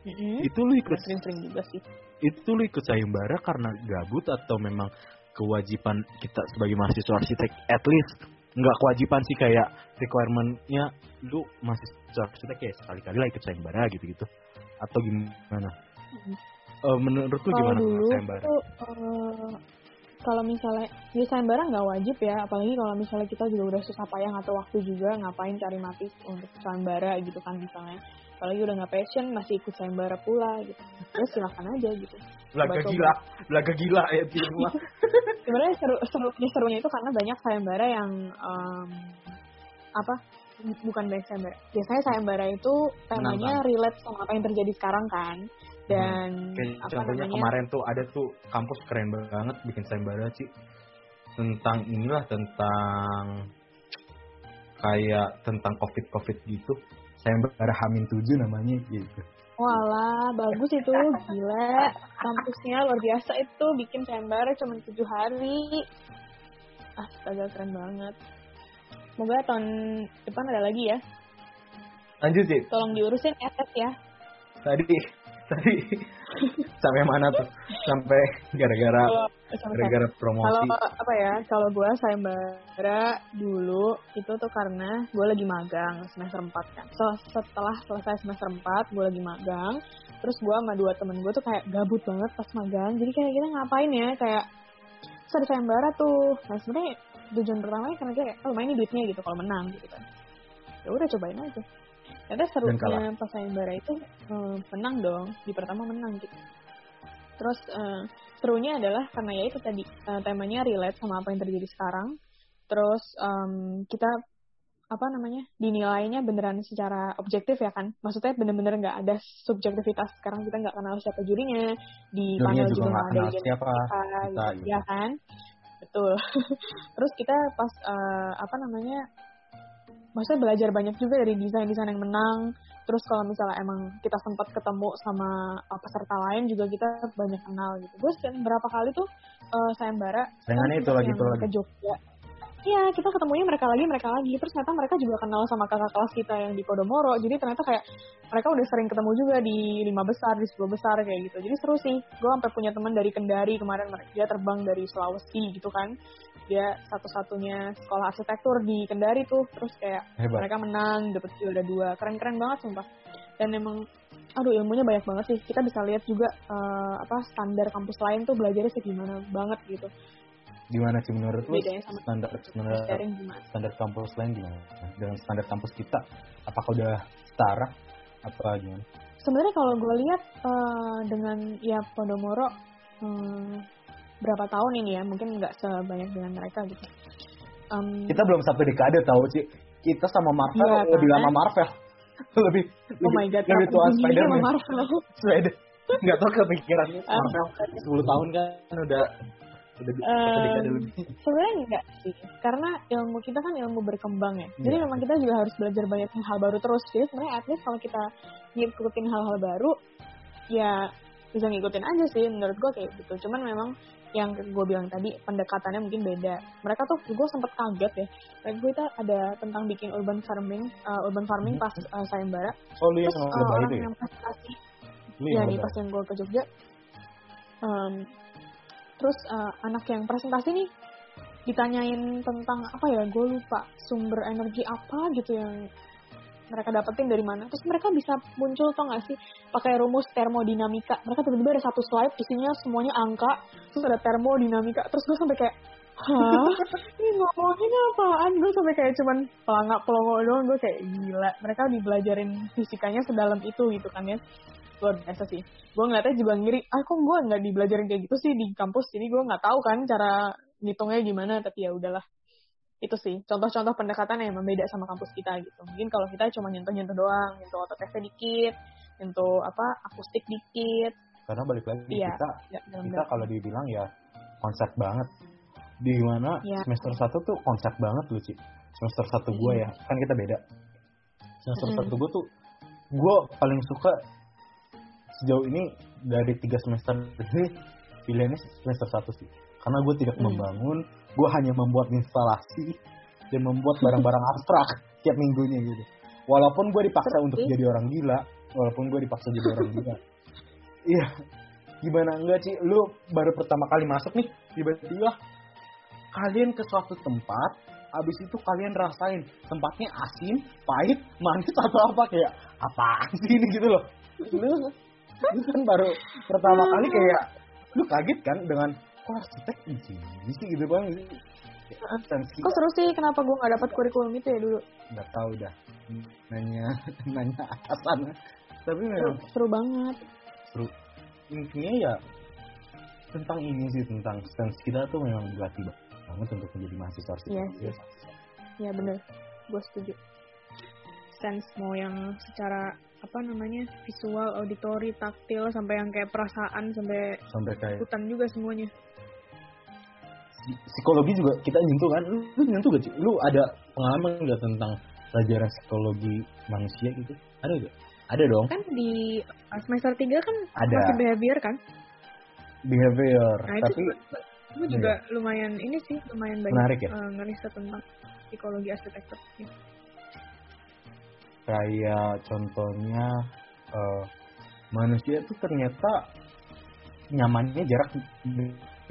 mm itu lu ikut sering-sering juga sih. Itu lu ikut sayembara karena gabut atau memang kewajiban kita sebagai mahasiswa arsitek at least nggak kewajiban sih kayak requirementnya lu mahasiswa arsitek kayak sekali-kali lah ikut sayembara gitu-gitu. Atau gimana? Mhm. Eh, menurut lu kalau gimana dulu sayembara? tuh eh, kalau misalnya ya sayembara nggak wajib ya. Apalagi kalau misalnya kita juga udah susah payah atau waktu juga ngapain cari mati untuk sayembara gitu kan misalnya. Apalagi udah nggak passion masih ikut sayembara pula gitu. Ya silahkan aja gitu Laga Coba-coba. gila, laga gila ya di rumah. *laughs* sebenarnya seru serunya serunya itu karena banyak sayembara yang em, apa bukan banyak sayembara. Biasanya sayembara itu temanya relate sama apa yang terjadi sekarang kan. Dan Kayak apa contohnya namanya kemarin tuh ada tuh kampus keren banget bikin sayembara sih tentang inilah tentang kayak tentang covid covid gitu. Sayembara Hamin 7 namanya gitu. Walah, bagus itu, gila. Kampusnya luar biasa itu, bikin sayembara cuma tujuh hari. Astaga, keren banget. Semoga tahun depan ada lagi ya. lanjut sih Tolong diurusin SS ya. tadi tadi *laughs* sampai mana tuh sampai gara-gara Kalau sama gara-gara kalau promosi apa ya, kalau gue sayembara dulu itu tuh karena gue lagi magang semester 4 kan. So, setelah selesai semester 4, gue lagi magang. Terus gue sama dua temen gue tuh kayak gabut banget pas magang. Jadi kayak kita ngapain ya, kayak terus ada sayembara tuh. Nah sebenarnya tujuan pertamanya karena kayak, oh main ini duitnya gitu kalau menang gitu kan. Ya udah cobain aja. Ternyata serunya pas sayembara itu eh, menang dong. Di pertama menang gitu. Terus eh, serunya adalah karena ya itu tadi eh, temanya relate sama apa yang terjadi sekarang. Terus em, kita apa namanya dinilainya beneran secara objektif ya kan? Maksudnya bener-bener nggak ada subjektivitas. Sekarang kita nggak kenal siapa jurinya di panel juga nggak ada siapa kita, kita, gitu, ya kan? Betul. *laughs* Terus kita pas eh, apa namanya maksudnya belajar banyak juga dari desain-desain yang menang terus kalau misalnya emang kita sempat ketemu sama uh, peserta lain juga kita banyak kenal gitu gue sering berapa kali tuh uh, sayembara Saingannya itu lagi, itu lagi. ke Jogja Iya, kita ketemunya mereka lagi, mereka lagi. Terus ternyata mereka juga kenal sama kakak kelas kita yang di Podomoro. Jadi ternyata kayak mereka udah sering ketemu juga di lima besar, di sepuluh besar kayak gitu. Jadi seru sih. Gue sampai punya teman dari Kendari kemarin, dia terbang dari Sulawesi gitu kan. Dia satu-satunya sekolah arsitektur di Kendari tuh. Terus kayak Hebat. mereka menang, dapet juara dua. Keren-keren banget sumpah. Dan emang aduh ilmunya banyak banget sih. Kita bisa lihat juga eh, apa standar kampus lain tuh belajarnya segimana banget gitu. Gimana sih menurut lu standar standar standar kampus lain gimana? Dengan standar kampus kita, apakah udah setara? Apa gimana? sebenarnya kalau gue lihat eh, dengan ya Podomoro hmm, berapa tahun ini ya mungkin nggak sebanyak dengan mereka gitu Em, Kita belum satu dekade tahu sih. Kita sama Marvel Iya, lebih kan? lama Marvel. *laughs* lebih oh my god lebih tua Spider-Man. Marvel *laughs* Spider. nggak tahu kepikiran Ah. Marvel 10 tahun kan udah lebih sebenarnya enggak sih karena ilmu kita kan ilmu berkembang ya jadi Iya. memang kita juga harus belajar banyak hal baru terus jadi sebenarnya at least kalau kita ngikutin hal-hal baru ya bisa ngikutin aja sih menurut gue kayak gitu cuman memang yang gue bilang tadi pendekatannya mungkin beda. Mereka tuh gue sempet kaget ya. Kayak gue itu ada tentang bikin urban farming uh, urban farming pas uh, sayembara. Oh lu yang terus uh, orang ya? yang presentasi ya yang nih pas yang gue ke Jogja. Em, terus eh, anak yang presentasi nih ditanyain tentang apa ya gue lupa sumber energi apa gitu yang mereka dapetin dari mana. Terus mereka bisa muncul tau gak sih? Pakai rumus termodinamika. Mereka tiba-tiba ada satu slide isinya semuanya angka terus ada termodinamika. Terus gue sampai kayak hah? Ini ngomongin apaan? Gue sampai kayak cuman pelangak pelongo doang. Gue kayak gila mereka dibelajarin fisikanya sedalam itu gitu kan ya. Luar biasa sih. Gue ngeliatnya juga ngiri ah kok gue nggak dibelajarin kayak gitu sih di kampus? Jadi gue nggak tahu kan cara ngitungnya gimana tapi ya udahlah itu sih contoh-contoh pendekatan yang membeda sama kampus kita gitu mungkin kalau kita cuma nyentuh-nyentuh doang nyentuh otot tesnya dikit nyentuh apa akustik dikit Karena balik lagi Iya. kita dalam kita kalau dibilang ya konsep banget. Di mana Iya. semester satu tuh konsep banget lu sih. Semester satu gue ya, kan kita beda. Semester Mm-mm. satu gue tuh gue paling suka sejauh ini dari tiga semester ini pilihannya semester satu sih. Karena gue tidak Hmm. membangun, gue hanya membuat instalasi dan membuat barang-barang abstrak tiap minggunya gitu. Walaupun gue dipaksa Seru untuk jadi orang gila, walaupun gue dipaksa jadi orang *laughs* gila. Iya, gimana enggak sih? Lu baru pertama kali masuk nih, tiba-tiba kalian ke suatu tempat, abis itu kalian rasain tempatnya asin, pahit, manis atau apa kayak apaan sih ini gitu loh. Lu, lu kan baru pertama kali *laughs* kayak lu kaget kan dengan kok arsitek di sini sih gitu bang Kok seru sih kenapa gue nggak dapat kurikulum itu ya dulu? nggak tahu dah nanya *laughs* nanya atasan tapi Seru, memang seru banget. seru intinya ya tentang ini sih tentang sense kita tuh memang dilatih banget untuk menjadi mahasiswa arsitek Yes, yes. Ya bener, gue setuju. Sense mau yang secara apa namanya visual, auditory, taktil, sampai yang kayak perasaan, sampai sampai kayak ikutan juga semuanya. Psi- psikologi juga kita nyentuh kan lu, nyentuh gak sih lu ada pengalaman nggak tentang pelajaran psikologi manusia gitu ada gak ada dong Kan di uh, semester 3 kan Ada. masih behavior kan? behavior Nah, itu tapi Gue juga lumayan ini sih, lumayan banyak Menarik ya? uh, ngeriset tentang psikologi arsitektur. Ya. kayak contohnya eh, manusia tuh ternyata nyamannya jarak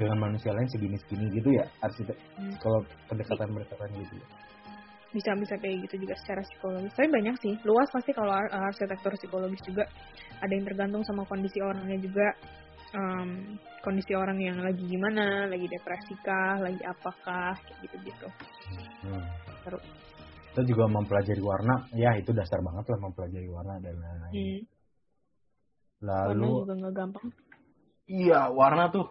dengan manusia lain segini-segini gitu ya arsitek Hmm. kalau pendekatan-pendekatan gitu ya. bisa bisa kayak gitu juga secara psikologis tapi banyak sih luas pasti kalau ar- arsitektur psikologis juga ada yang tergantung sama kondisi orangnya juga Em, kondisi orang yang lagi gimana lagi depresi kah lagi apakah kayak gitu gitu Hmm. Seru. Kita juga mempelajari warna, ya itu dasar banget lah mempelajari warna dan lain-lain. hmm. warna Lalu, juga nggak gampang iya warna tuh.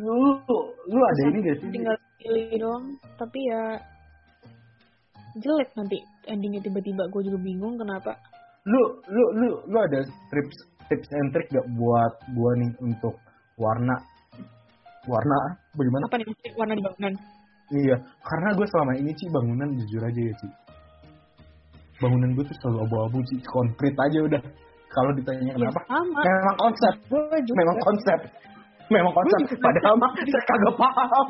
Lu, lu ada ini gak sih? tinggal pilih doang tapi ya jelek nanti endingnya tiba-tiba gue juga bingung kenapa Lu, lu, lu, lu ada tips, tips and trick gak buat gua nih untuk warna? Warna, bagaimana? apa nih warna di bangunan Iya, karena gue selama ini sih bangunan jujur aja ya sih. Bangunan gue tuh selalu abu-abu sih, konkret aja udah. Kalau ditanya ya kenapa? sama Memang konsep, gue juga memang konsep. Memang konsep. Padahal mah saya kagak paham.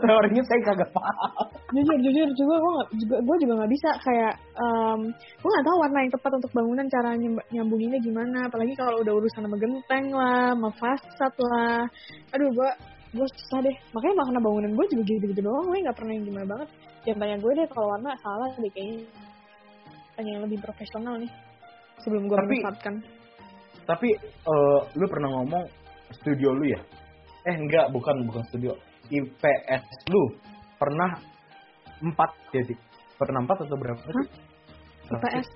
Teorinya saya kagak paham. jujur jujur juga gue juga gue juga nggak bisa kayak um, gue nggak tahu warna yang tepat untuk bangunan cara nyambunginnya gimana. Apalagi kalau udah urusan sama genteng lah sama fasad lah. Aduh gue gue susah deh. Makanya makna bangunan gue juga gitu gitu doang. Gue nggak pernah yang gimana banget. Jangan tanya gue deh kalau warna salah deh kayaknya. Tanya yang lebih profesional nih sebelum gue Tapi- menyesatkan. Tapi eh, lu pernah ngomong studio lu ya? Eh enggak, bukan bukan studio. IPS lu pernah empat sih? Pernah empat atau berapa sih? IPS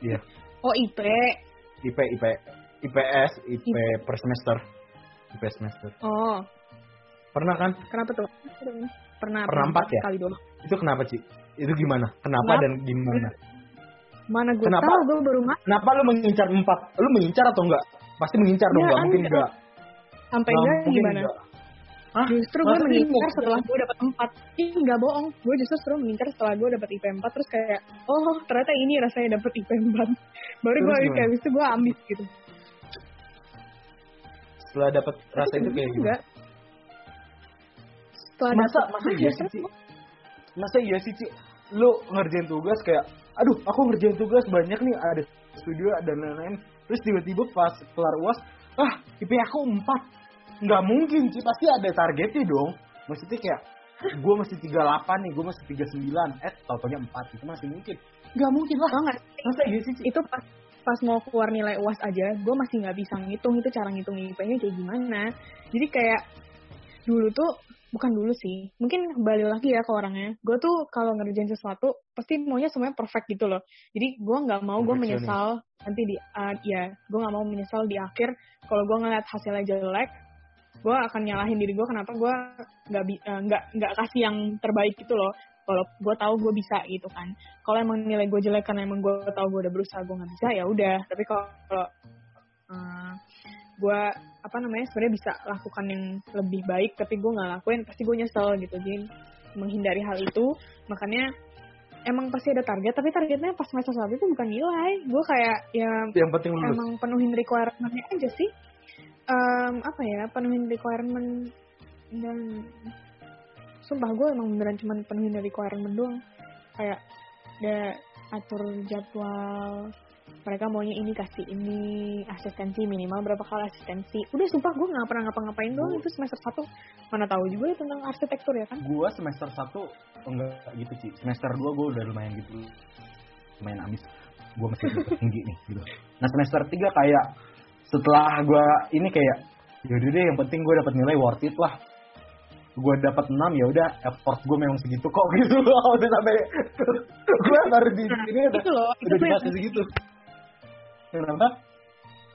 Iya. oh IP IP IP IPS IP per semester. IP semester. oh Pernah kan? kenapa tuh pernah Pernah empat ya? kali doang Itu kenapa sih? Itu gimana? Kenapa Kenapa? dan gimana? mana gue Kenapa? tahu gue baru masuk Kenapa lu mengincar empat? Lu mengincar atau enggak? Pasti mengincar dong, Ya, enggak mungkin enggak. Sampai Nggak enggak gimana enggak. Hah? Justru gue sih mengincar setelah gue dapat 4 Ih nggak bohong Gue justru seru mengincar setelah gue dapat IP 4 Terus kayak Oh ternyata ini rasanya dapat IP 4 Baru gue kayak habis itu gue ambis gitu Setelah dapat rasa itu kayak gimana? Setelah Masa, dapet- masa iya sih, Ci? Masa iya sih, Ci? Lu ngerjain tugas kayak, aduh, aku ngerjain tugas banyak nih, ada studio dan lain-lain. Terus tiba-tiba pas kelar uas, ah, IP aku 4. Nggak mungkin, Ci. Pasti ada targetnya dong. Maksudnya kayak, gue masih 38 nih, gue masih 39. Eh, tau-taunya 4. Itu masih mungkin. Nggak mungkin lah. Nggak sih? Masa iya sih? Itu pas pas mau keluar nilai uas aja gue masih nggak bisa ngitung itu cara ngitung IP-nya kayak gimana jadi kayak dulu tuh bukan dulu sih mungkin kembali lagi ya ke orangnya gue tuh kalau ngerjain sesuatu pasti maunya semuanya perfect gitu loh jadi gue nggak mau gue menyesal nanti di uh, ya gue nggak mau menyesal di akhir kalau gue ngeliat hasilnya jelek gue akan nyalahin diri gue kenapa gue nggak bi- uh, nggak nggak kasih yang terbaik gitu loh. Kalau gue tahu gue bisa gitu kan. Kalau emang nilai gue jelek karena emang gue tahu gue udah berusaha gue nggak bisa ya udah. Tapi kalau uh, gue apa namanya sebenarnya bisa lakukan yang lebih baik tapi gue nggak lakuin pasti gue nyesel gitu. Jadi menghindari hal itu. Makanya emang pasti ada target tapi targetnya pas semester satu itu bukan nilai. Gue kayak ya Yang penting lulus. emang penuhin requirement-nya aja sih Em, apa ya penuhin requirement dan sumpah gue emang beneran cuma penuhin requirement doang. Kayak ya atur jadwal mereka maunya ini kasih ini asistensi minimal berapa kali asistensi. Udah sumpah gue nggak pernah ngapa-ngapain doang itu semester satu. Mana tahu juga ya tentang arsitektur ya kan? Gue semester 1 oh enggak gitu sih. Semester 2 gue udah lumayan gitu. Lumayan ambis gue masih tinggi nih gitu. Nah semester 3 kayak setelah gue ini kayak Yaudah deh, yang penting gue dapat nilai worth it lah. Gue dapat 6 ya udah effort gue memang segitu kok *laughs* gitu. udah sampai *laughs* gue baru di sini udah, itu loh udah segitu. Kenapa?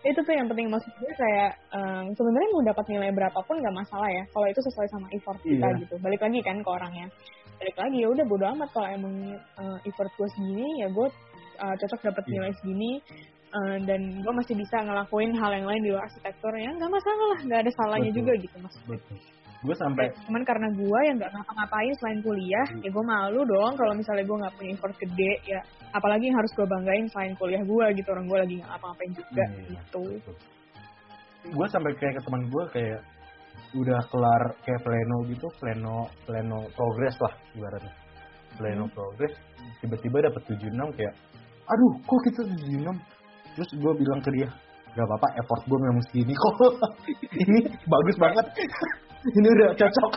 itu tuh yang penting maksud gue kayak em, sebenarnya mau dapat nilai berapapun nggak masalah ya kalau itu sesuai sama effort kita Iya. gitu balik lagi kan ke orangnya balik lagi ya udah bodo amat kalau emang eh, effort gue segini ya gue eh, cocok dapat Iya. nilai segini eh, dan gue masih bisa ngelakuin hal yang lain di luar arsitektur. Ya nggak masalah lah nggak ada salahnya Betul. juga gitu mas. Betul. Gue sampai cuman karena gue yang nggak ngapa-ngapain selain kuliah ya gue malu dong kalau misalnya gue nggak punya effort gede ya. Apalagi yang harus gue banggain selain kuliah gue gitu orang gue lagi nggak ngapa-ngapain juga Iya, gitu. Gue sampai kayak ke teman gue kayak udah kelar kayak pleno gitu pleno pleno progress lah ibaratnya. Pleno progress tiba-tiba dapat 76 kayak aduh kok kita 76 terus gue bilang ke dia gak apa-apa effort gue memang segini kok. *laughs* Ini bagus banget. *laughs* Ini udah cocok.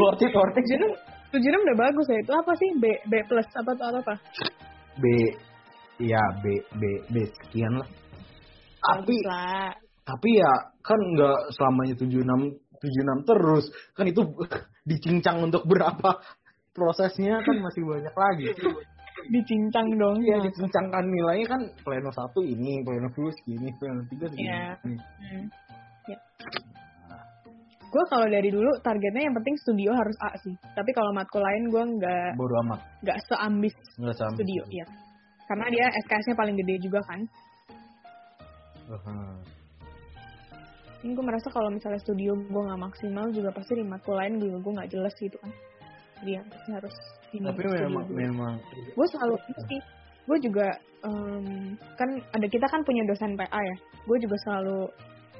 Worth it worth it. Tujuh enam. Tujuh enam udah bagus ya. Itu apa sih? B B plus apa tuh apa? B ya B B B sekian lah. Tapi lah. tapi ya kan nggak selamanya 76 76 terus. Kan itu *laughs* dicincang untuk berapa prosesnya kan masih banyak lagi dicincang dong Iya dicincangkan nilainya kan pleno satu ini pleno dua segini pleno tiga segini Iya. Hmm. Ya. Gue kalau dari dulu targetnya yang penting studio harus A sih. Tapi kalau matkul lain gue nggak bodo amat nggak seambis nggak sama studio ya. Karena dia SKS-nya paling gede juga kan. Aha. Ini gue merasa kalau misalnya studio gue nggak maksimal juga pasti di matkul lain juga gue nggak jelas gitu kan. Pasti harus ini tapi memang dulu. memang gue selalu sih gue juga em, kan ada kita kan punya dosen PA ya. Gue juga selalu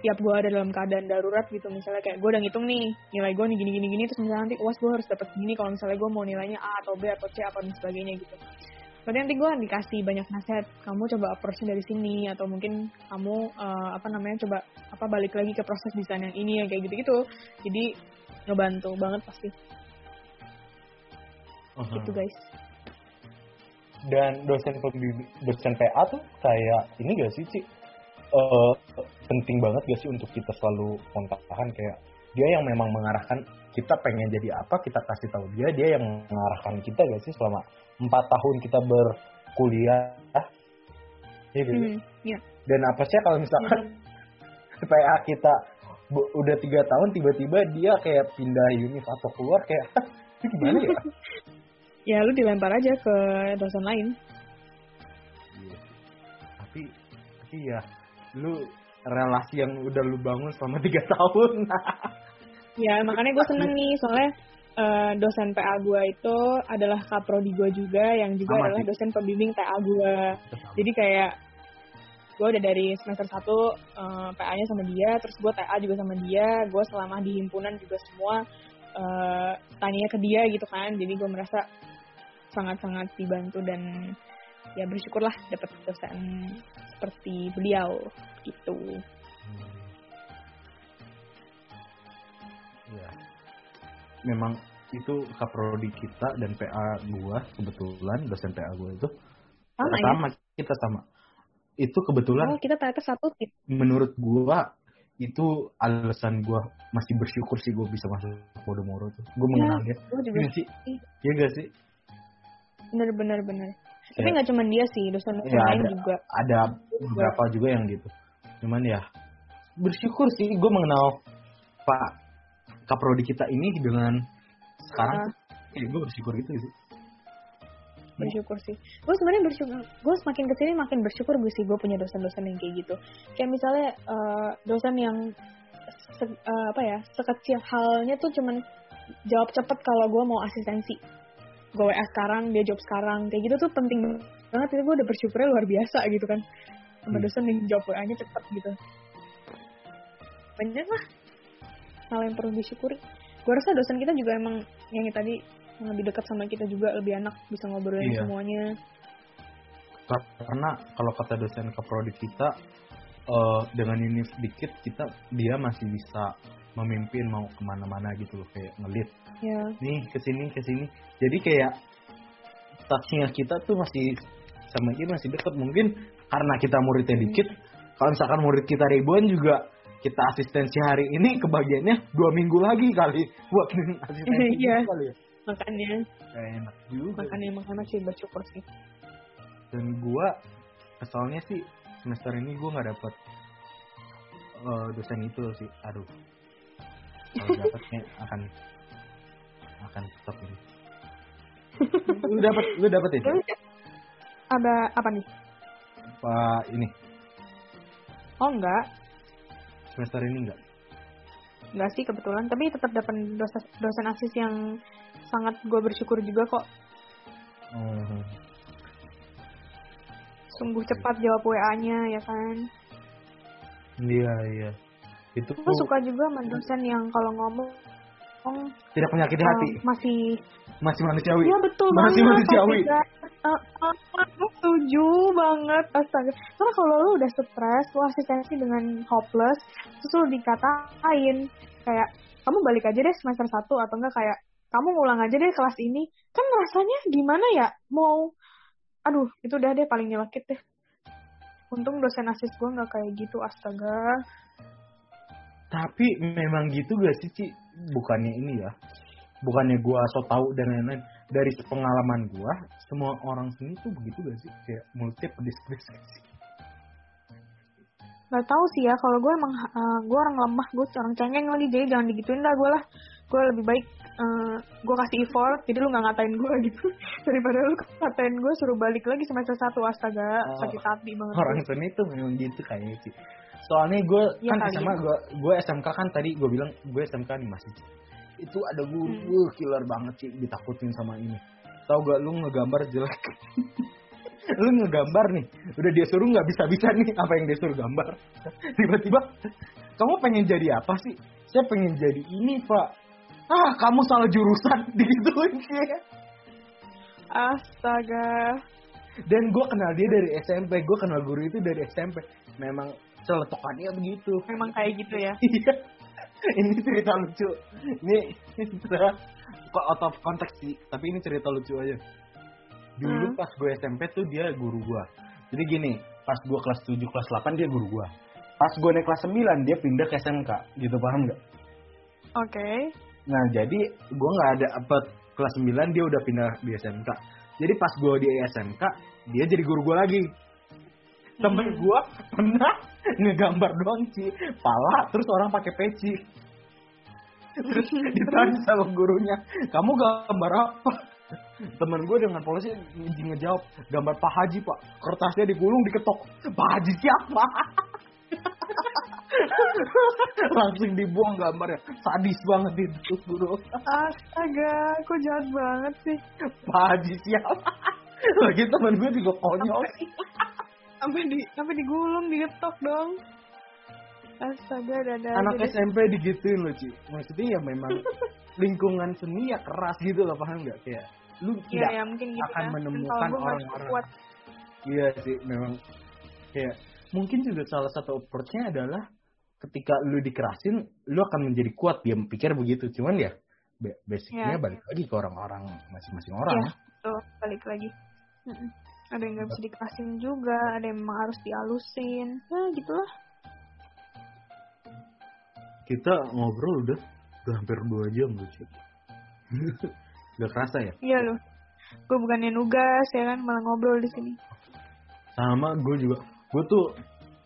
tiap gue ada dalam keadaan darurat gitu misalnya kayak gue udah ngitung nih nilai gue nih gini gini gini terus misalnya nanti uas gue harus dapat gini kalau misalnya gue mau nilainya A atau B atau C apa dan sebagainya gitu. Berarti nanti gue dikasih banyak nasihat kamu coba approach dari sini atau mungkin kamu eh, apa namanya coba apa balik lagi ke proses desain yang ini ya kayak gitu gitu jadi ngebantu banget pasti Aha. gitu guys dan dosen pembimbing dosen PA tuh kayak ini gak sih Ci Eh, penting banget gak sih untuk kita selalu kontakkan kayak dia yang memang mengarahkan kita pengen jadi apa kita kasih tahu dia dia yang mengarahkan kita gak sih selama empat tahun kita berkuliah Iya sih? Hmm, iya. dan apa sih kalau misalkan *laughs* PA kita udah tiga tahun tiba-tiba dia kayak pindah univ atau keluar kayak gimana ya *laughs* ya lu dilempar aja ke dosen lain Iya. Tapi tapi ya lu relasi yang udah lu bangun selama *laughs* tiga tahun. Ya makanya gue seneng nih soalnya eh, dosen PA gue itu adalah kaprodi gue juga yang juga Sama adalah sih. dosen pembimbing TA gue. Jadi kayak gue udah dari semester 1 eh, PA-nya sama dia, terus gue TA juga sama dia, gue selama di himpunan juga semua eh tanya ke dia gitu kan. Jadi gue merasa sangat-sangat dibantu dan ya bersyukurlah dapat dosen seperti beliau gitu. ya. Memang itu kaprodi kita dan PA gua kebetulan dosen PA gua itu Sama ya? sama kita sama. Itu kebetulan Oh kita ternyata satu tim. menurut gua itu alasan gua masih bersyukur sih gua bisa masuk Podomoro tuh. Gua mengenal dia. Gue juga Iya sih. Iya gak sih? bener-bener bener. Tapi Kayak- nggak cuma dia sih, dosen-dosen Ya, lain ada. juga. ada beberapa juga yang gitu. Cuman ya bersyukur sih gue mengenal Pak Kaprodi kita ini dengan sekarang Ah. tuh, ya gue bersyukur gitu sih. Bersyukur sih. Gue sebenarnya bersyukur gue semakin ke sini makin bersyukur gue sih gue punya dosen-dosen yang kayak gitu. Kayak misalnya eh, dosen yang se- eh, apa ya sekecil halnya tuh cuman jawab cepet kalau gue mau asistensi. Gue WA sekarang dia jawab sekarang kayak gitu tuh penting banget itu gue udah bersyukurnya luar biasa gitu kan. Sama Hmm. dosen yang jawab WA-nya cepet gitu. Banyak lah hal yang perlu disyukuri. Gue rasa dosen kita juga emang yang tadi lebih dekat sama kita juga lebih enak bisa ngobrolin Iya. semuanya. Kar- Karena kalau kata dosen Kaprodi kita eh, dengan ini sedikit kita dia masih bisa memimpin mau ke mana-mana gitu loh kayak ngelit. Ya nih ke sini ke sini. Jadi kayak touchnya kita tuh masih sama dia masih deket mungkin karena kita muridnya dikit kalau misalkan murid kita ribuan juga kita asistensi hari ini kebagiannya dua minggu lagi kali. Buat *laughs* asistensi gitu kali ya. Makanya Gak enak juga. makanya makanya masih bersyukur sih Dan gua kesalnya sih semester ini gua nggak dapet eh, dosen itu sih. Aduh. Kalau dapetnya akan akan tetap ini. lu dapet lu dapet itu? Terus ada apa nih Pak ini oh enggak semester ini enggak? enggak sih kebetulan tapi tetap dapat dosen dosen asis yang sangat gue bersyukur juga kok Oh. sungguh cepat jawab WA-nya ya kan Iya iya. Itu gue suka juga sama dosen yang kalau ngomong tidak menyakiti eh, hati, masih masih manusiawi. Iya betul Masih banget. manusiawi. Eh, eh, eh, setuju banget astaga. Karena kalau lu udah stres, lu asistensi dengan hopeless, terus lu dikatain kayak kamu balik aja deh semester 1 atau enggak kayak kamu ngulang aja deh kelas ini. Kan rasanya gimana ya? Mau aduh, itu udah deh paling nyelekit deh. Untung dosen asis gue nggak kayak gitu, astaga. Tapi memang gitu gak sih, Ci? Bukannya ini ya. Bukannya gua so tau dan lain-lain. Dari pengalaman gua, semua orang sini tuh begitu gak sih? Kayak mulutnya pedis-pedis gak sih? Tahu sih ya, kalau gue emang gue orang lemah, gue orang cengeng lagi, jadi jangan digituin dah gue lah. Gue lebih baik gue kasih effort, jadi lu nggak ngatain gue *laughs* gitu. Daripada lu ngatain gue suruh balik lagi semester satu astaga, Oh, sakit hati banget. Orang sini tuh memang gitu kayaknya, Ci. Soalnya gue Iya kan SMA, ya. gue gue SMK kan tadi gue bilang gue SMK nih masih. Itu ada guru, Hmm. wah, killer banget sih ditakutin sama ini. Tahu gak lu ngegambar jelek? *laughs* lu ngegambar nih, udah dia suruh nggak bisa-bisa nih apa yang dia suruh gambar. *laughs* Tiba-tiba, kamu pengen jadi apa sih? Saya pengen jadi ini pak. Ah, kamu salah jurusan, *laughs* digituin sih. Astaga. Dan gue kenal dia dari SMP, gue kenal guru itu dari SMP. Memang celetukannya begitu. Memang kayak gitu ya. *laughs* Iya. ini cerita lucu. Ini cerita kok out of konteks sih, tapi ini cerita lucu aja. Dulu Hmm. pas gue SMP tuh dia guru gue. Jadi gini, pas gue kelas 7, kelas 8 dia guru gue. Pas gue naik kelas 9 dia pindah ke SMK, gitu paham nggak? Oke. Nah jadi gue nggak ada apa kelas 9 dia udah pindah di SMK. Jadi pas gue di SMK dia jadi guru gue lagi. Temen Hmm. gue pernah ngegambar doang sih pala terus orang pakai peci. *laughs* Terus ditanya sama gurunya, kamu gambar apa? Temen gue dengan polisi nge- ngejawab, gambar Pak Haji pak, kertasnya digulung diketok. Pak Haji siapa? *laughs* *laughs* Langsung dibuang gambarnya, sadis banget itu guru. Astaga, kok jahat banget sih. Pak Haji siapa? Lagi temen gue juga konyol. Sampai di sampai digulung, digetok dong. Astaga, dada. Anak SMP digituin loh Ci. Maksudnya ya memang *laughs* lingkungan seni ya keras gitu loh, paham nggak? Kayak lu Iya, tidak ya mungkin gitu akan ya. menemukan orang-orang. kuat. Iya sih, memang kayak mungkin juga salah satu approach-nya adalah ketika lu dikerasin, lu akan menjadi kuat. Dia pikir begitu. Cuman ya ba- basicnya Iya. balik lagi ke orang-orang masing-masing orang. Iya, tuh balik lagi. Ada yang nggak bisa dikerasin juga, ada yang memang harus dialusin. Ya gitulah. Kita ngobrol udah udah hampir dua jam Ci. *laughs* Gak kerasa ya? Iya loh. Gue bukannya nugas ya kan, malah ngobrol di sini. Sama gue juga. Gue tuh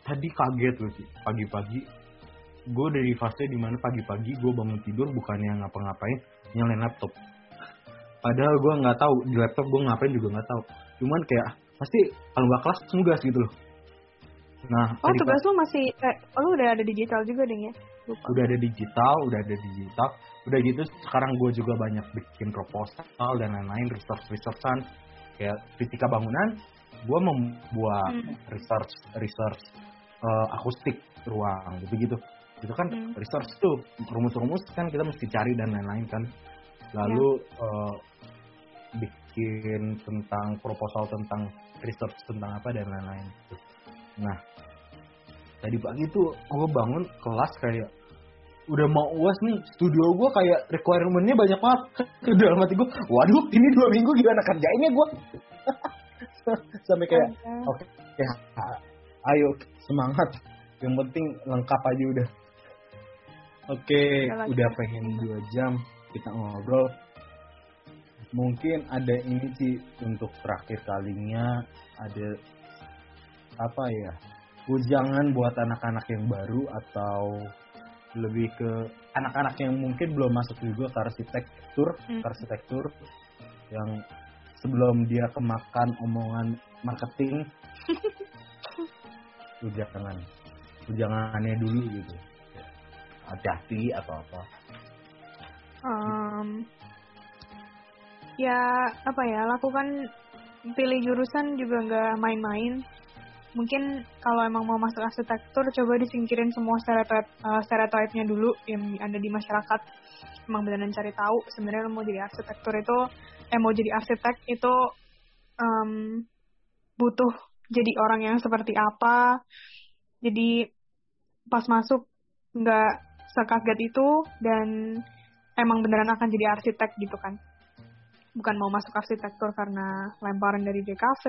tadi kaget loh sih. Pagi-pagi. Gue dari fase di mana pagi-pagi gue bangun tidur bukannya ngapa-ngapain. Nyalain laptop. Padahal gue nggak tahu di laptop gue ngapain juga nggak tahu. Cuman kayak pasti kalau nggak kelas nugas gitu loh. Nah, Oh tugas lu masih, eh, lu udah ada digital juga deh ya? Lupa. udah ada digital, udah ada digital, udah gitu sekarang gue juga banyak bikin proposal dan lain-lain, research researchan kayak fisika bangunan, gue membuat Hmm. research research eh, akustik ruang gitu gitu, itu kan Hmm. research tuh rumus-rumus kan kita mesti cari dan lain-lain kan, lalu Ya. eh, bikin tentang proposal tentang research tentang apa dan lain-lain. gitu. Nah tadi pagi tuh gue bangun kelas kayak udah mau uas nih studio gue kayak requirementnya banyak banget *laughs* dalam hati gue waduh ini dua minggu gimana kerjainnya gue *laughs* sampai kayak oke ya ayo semangat yang penting lengkap aja udah Oke, Udah lah, udah kita- pengen dua jam kita ngobrol. Mungkin ada ini sih untuk terakhir kalinya ada apa ya? Ujangan buat anak-anak yang baru atau lebih ke anak-anak yang mungkin belum masuk juga ke arsitektur, Hmm. ke arsitektur yang sebelum dia kemakan omongan marketing *laughs* ujangan ujangannya dulu gitu hati-hati atau apa? Em, ya apa ya lakukan pilih jurusan juga nggak main-main. Mungkin kalau emang mau masuk arsitektur coba disingkirin semua stereotip stereotipnya dulu yang ada di masyarakat. Emang beneran cari tahu sebenarnya mau jadi arsitektur itu eh mau jadi arsitek itu em, butuh jadi orang yang seperti apa. Jadi pas masuk nggak sekaget itu dan emang beneran akan jadi arsitek gitu kan. Bukan mau masuk arsitektur karena lemparan dari DKV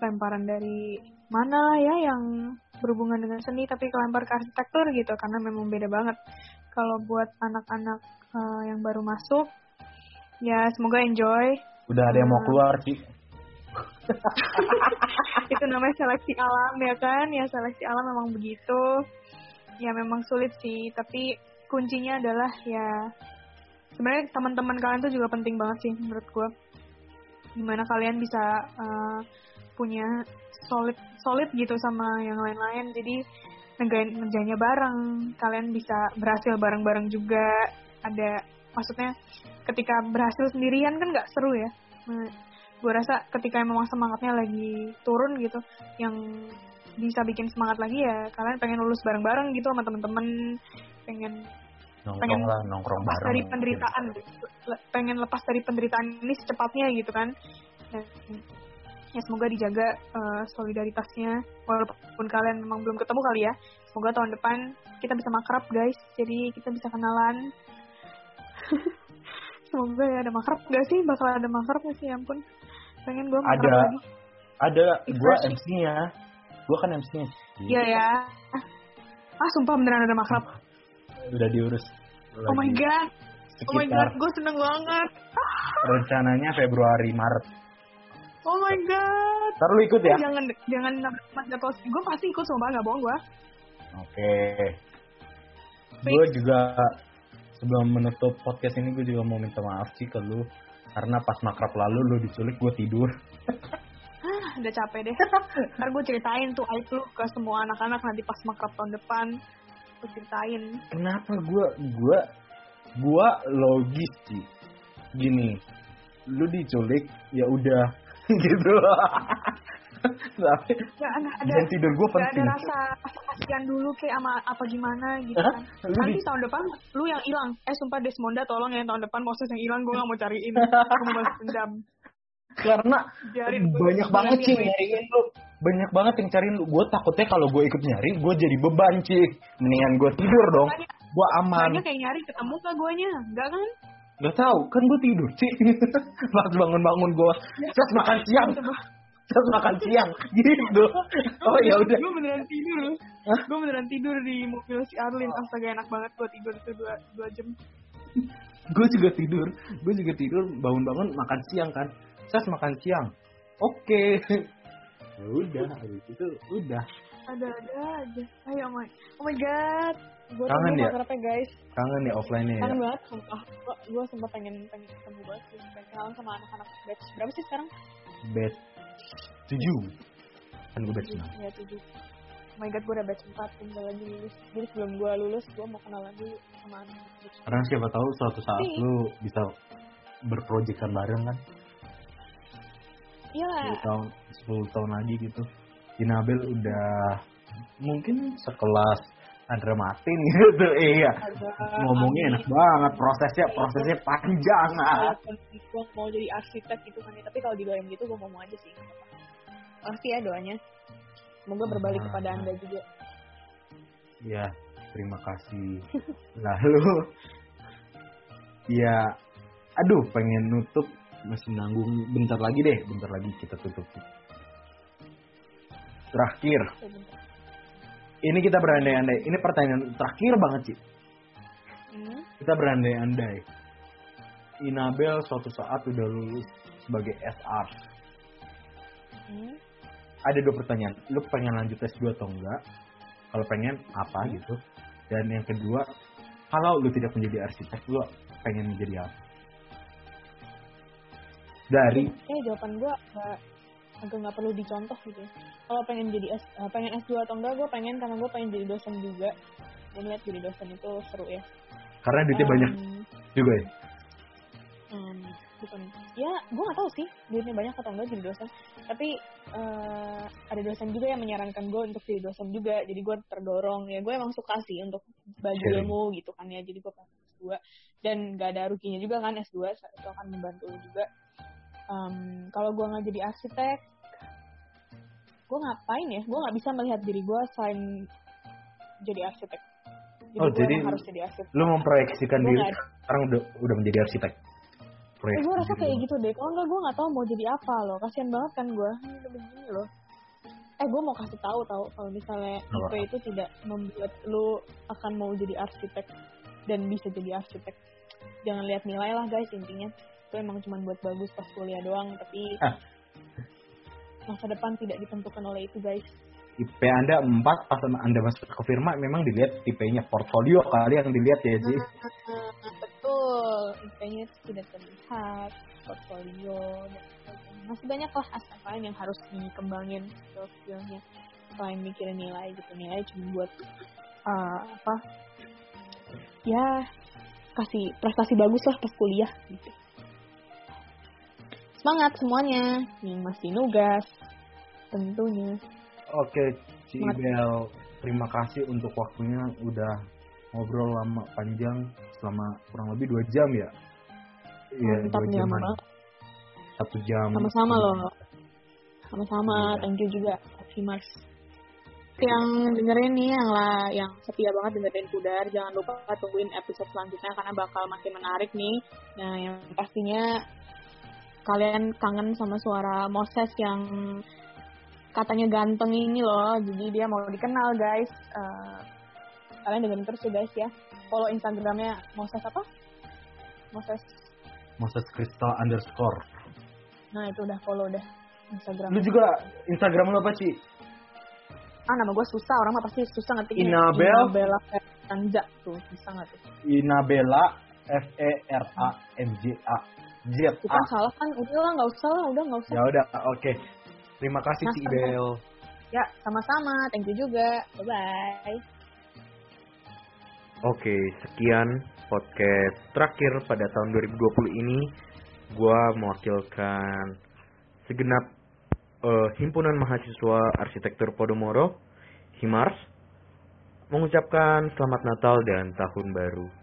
lemparan dari mana ya yang berhubungan dengan seni tapi kelempar ke arsitektur gitu karena memang beda banget. Kalau buat anak-anak eh, yang baru masuk ya semoga enjoy. Udah ada yang mau Hmm. keluar sih *laughs* itu namanya seleksi alam ya kan? Ya seleksi alam memang begitu ya memang sulit sih tapi kuncinya adalah ya sebenarnya teman-teman kalian tuh juga penting banget sih menurut gue gimana kalian bisa eh, punya solid solid gitu sama yang lain-lain. Jadi ngerjain ngerjainnya bareng kalian bisa berhasil bareng-bareng juga. Ada maksudnya ketika berhasil sendirian kan nggak seru ya. Gue rasa ketika memang semangatnya lagi turun gitu yang bisa bikin semangat lagi ya. Kalian pengen lulus bareng-bareng gitu sama temen-temen. Pengen nongkrong pengen lah nongkrong lepas bareng dari penderitaan. Le- pengen lepas dari penderitaan ini secepatnya gitu kan. Dan ya semoga dijaga eh, solidaritasnya. Walaupun kalian memang belum ketemu kali ya semoga tahun depan kita bisa makrab guys. Jadi kita bisa kenalan. *laughs* Semoga ya ada makrab gak sih? Bakal ada makrab gak sih? Ya ampun. Pengen gue Ada. lagi. Ada. Refreshing. MC-nya gua kan MC-nya iya ya. Ah sumpah beneran ada makrab udah diurus. Oh my lagi. god. Oh my sekitar god gue seneng banget. Rencananya Februari Maret. Oh my god. Ntar lu ikut ya? Jangan jangan mas jatuh gue pasti ikut sumpah nggak bohong gue oke. Gue juga sebelum menutup podcast ini gue juga mau minta maaf sih ke lu. Karena pas makrab lalu lu diculik gue tidur *laughs* udah capek deh. *laughs* Ntar gue ceritain tuh aib lu ke semua anak-anak nanti pas makrab tahun depan. Gue ceritain. Kenapa gue gue gue logis sih? Gini lu diculik ya udah *laughs* gitu. *laughs* Tapi nggak ada ada jam tidur gue nggak ada penting. rasa kasihan dulu kayak sama apa gimana gitu kan. Lu nanti di- tahun depan lu yang hilang. Eh sumpah Desmonda tolong ya tahun depan Moses yang hilang gue gak mau cariin. Aku mau balas dendam karena gua- banyak banget sih ya? nyariin lu. Banyak banget yang cariin lu. Gue takutnya kalau gue ikut nyari gue jadi beban sih mendingan gue tidur dong. Gue aman. banyak yang nyari ketemu gak guanya? Enggak kan? Gak tahu. Kan gue tidur sih *laughs* pas bangun-bangun gue terus makan siang. Terus makan siang. Gitu. Oh ya udah. Gue beneran tidur. Gue beneran tidur di mobil si Arlin. Astaga enak banget gue tidur itu dua, dua jam. Gue juga tidur. Gue juga tidur bangun-bangun makan siang kan terus makan siang. Oke. *laughs* Ya udah itu udah. Ada-ada aja. Ayo oh my oh my god. Gue Kangen ya? guys? Kangen ya offline-nya ya? Kangen banget sumpah. Gue sempat pengen pengen ketemu banget sih. Pengen kenalan sama anak-anak batch. Berapa sih sekarang? Batch tujuh. Kan gue batch enam. Ya tujuh. Oh my god gue udah batch empat. Tinggal lagi lulus. Jadi sebelum gue lulus gue mau kenalan dulu sama anak batch karena siapa tahu suatu saat lu bisa berproyekan bareng kan iya. 10 tahun 10 tahun lagi gitu. Inabel udah mungkin sekelas Andra Martin gitu *laughs* iya. Ngomongnya enak banget prosesnya prosesnya panjang. Ah. walaupun gue mau jadi arsitek gitu kan ya. Tapi kalau didoain gitu gue mau mau aja sih pasti ya doanya. Semoga berbalik Ah. kepada anda juga. Ya terima kasih. Lalu *laughs* ya aduh pengen nutup masih nanggung bentar lagi deh bentar lagi kita tutup terakhir Ya, bentar. ini kita berandai-andai ini pertanyaan terakhir banget sih kita berandai-andai. Inabel suatu saat udah lulus sebagai SR. Hmm. Ada dua pertanyaan. Lu pengen lanjut S2 atau enggak? Kalau pengen, apa gitu? Dan yang kedua, kalau lu tidak menjadi arsitek, lu pengen menjadi apa? Dari Eh jawaban gue agak agak nggak perlu dicontoh gitu. Kalau pengen jadi S, eh, pengen S2 atau enggak, gue pengen karena gue pengen jadi dosen juga. Gue ngeliat jadi dosen itu seru ya. karena duitnya Em, banyak juga ya. em, bukan. Ya, gue nggak tahu sih duitnya banyak atau enggak jadi dosen. Tapi eh, ada dosen juga yang menyarankan gue untuk jadi dosen juga. Jadi gue terdorong ya. Gue emang suka sih untuk bagi Sharing. ilmu gitu kan ya. Jadi gue pengen S2 dan gak ada ruginya juga kan S2 itu akan membantu juga. Em, kalau gue nggak jadi arsitek, gue ngapain ya? Gue nggak bisa melihat diri gue selain jadi arsitek. Jadi Oh, jadi harus jadi arsitek. Lu memproyeksikan Gua diri ada- sekarang udah udah menjadi arsitek. Eh, gue rasa kayak gitu deh. Kalau enggak gue nggak tahu mau jadi apa loh. Kasian banget kan gue. Ini udah begini loh. Eh gue mau kasih tahu tahu kalau misalnya Apa? IP itu tidak membuat lu akan mau jadi arsitek dan bisa jadi arsitek. Jangan lihat nilai lah guys intinya. Itu emang cuma buat bagus pas kuliah doang. Tapi Ah. masa depan tidak ditentukan oleh itu guys. IP Anda 4 pas Anda masuk ke firma memang dilihat IP-nya portfolio kali yang dilihat ya, Ji. *laughs* Betul. IP-nya tidak terlihat. Portfolio. Masih banyak lah aspek lain yang harus dikembangin skill-skillnya. Selain mikirin nilai gitu. Nilai cuma buat uh, apa? Ya kasih prestasi bagus lah pas kuliah gitu. Semangat semuanya. Yang masih nugas tentunya. Oke, Ci. Ibel, terima kasih untuk waktunya udah ngobrol lama panjang selama kurang lebih dua jam ya. Iya, Mantap dua banget. Satu jam. Sama-sama loh. Sama-sama, Iya. thank you juga, Mars. Yang dengerin nih, yang lah, yang setia banget dengerin Pudar, jangan lupa tungguin episode selanjutnya karena bakal makin menarik nih. Nah, yang pastinya kalian kangen sama suara Moses yang katanya ganteng ini loh, jadi dia mau dikenal guys. Eh, kalian dengerin terus ya guys ya. Follow Instagramnya Moses apa? Moses. Moses Crystal underscore. Nah itu udah follow dah Instagram. Lu juga Instagram lu apa, Ci? ah nama gue susah orang mah pasti susah ngetiknya Inabel? Inabella Fernanda tuh nggak tuh Inabella F E R A N J A Z bukan A. salah kan udah lah nggak usah lah udah nggak usah Ya udah, oke. Terima kasih Ci Nah, Ibel. ya sama-sama thank you juga bye bye Oke, sekian podcast terakhir pada tahun 2020 ini. Gua mewakilkan segenap eh, himpunan mahasiswa arsitektur Podomoro, Himars, mengucapkan selamat Natal dan tahun baru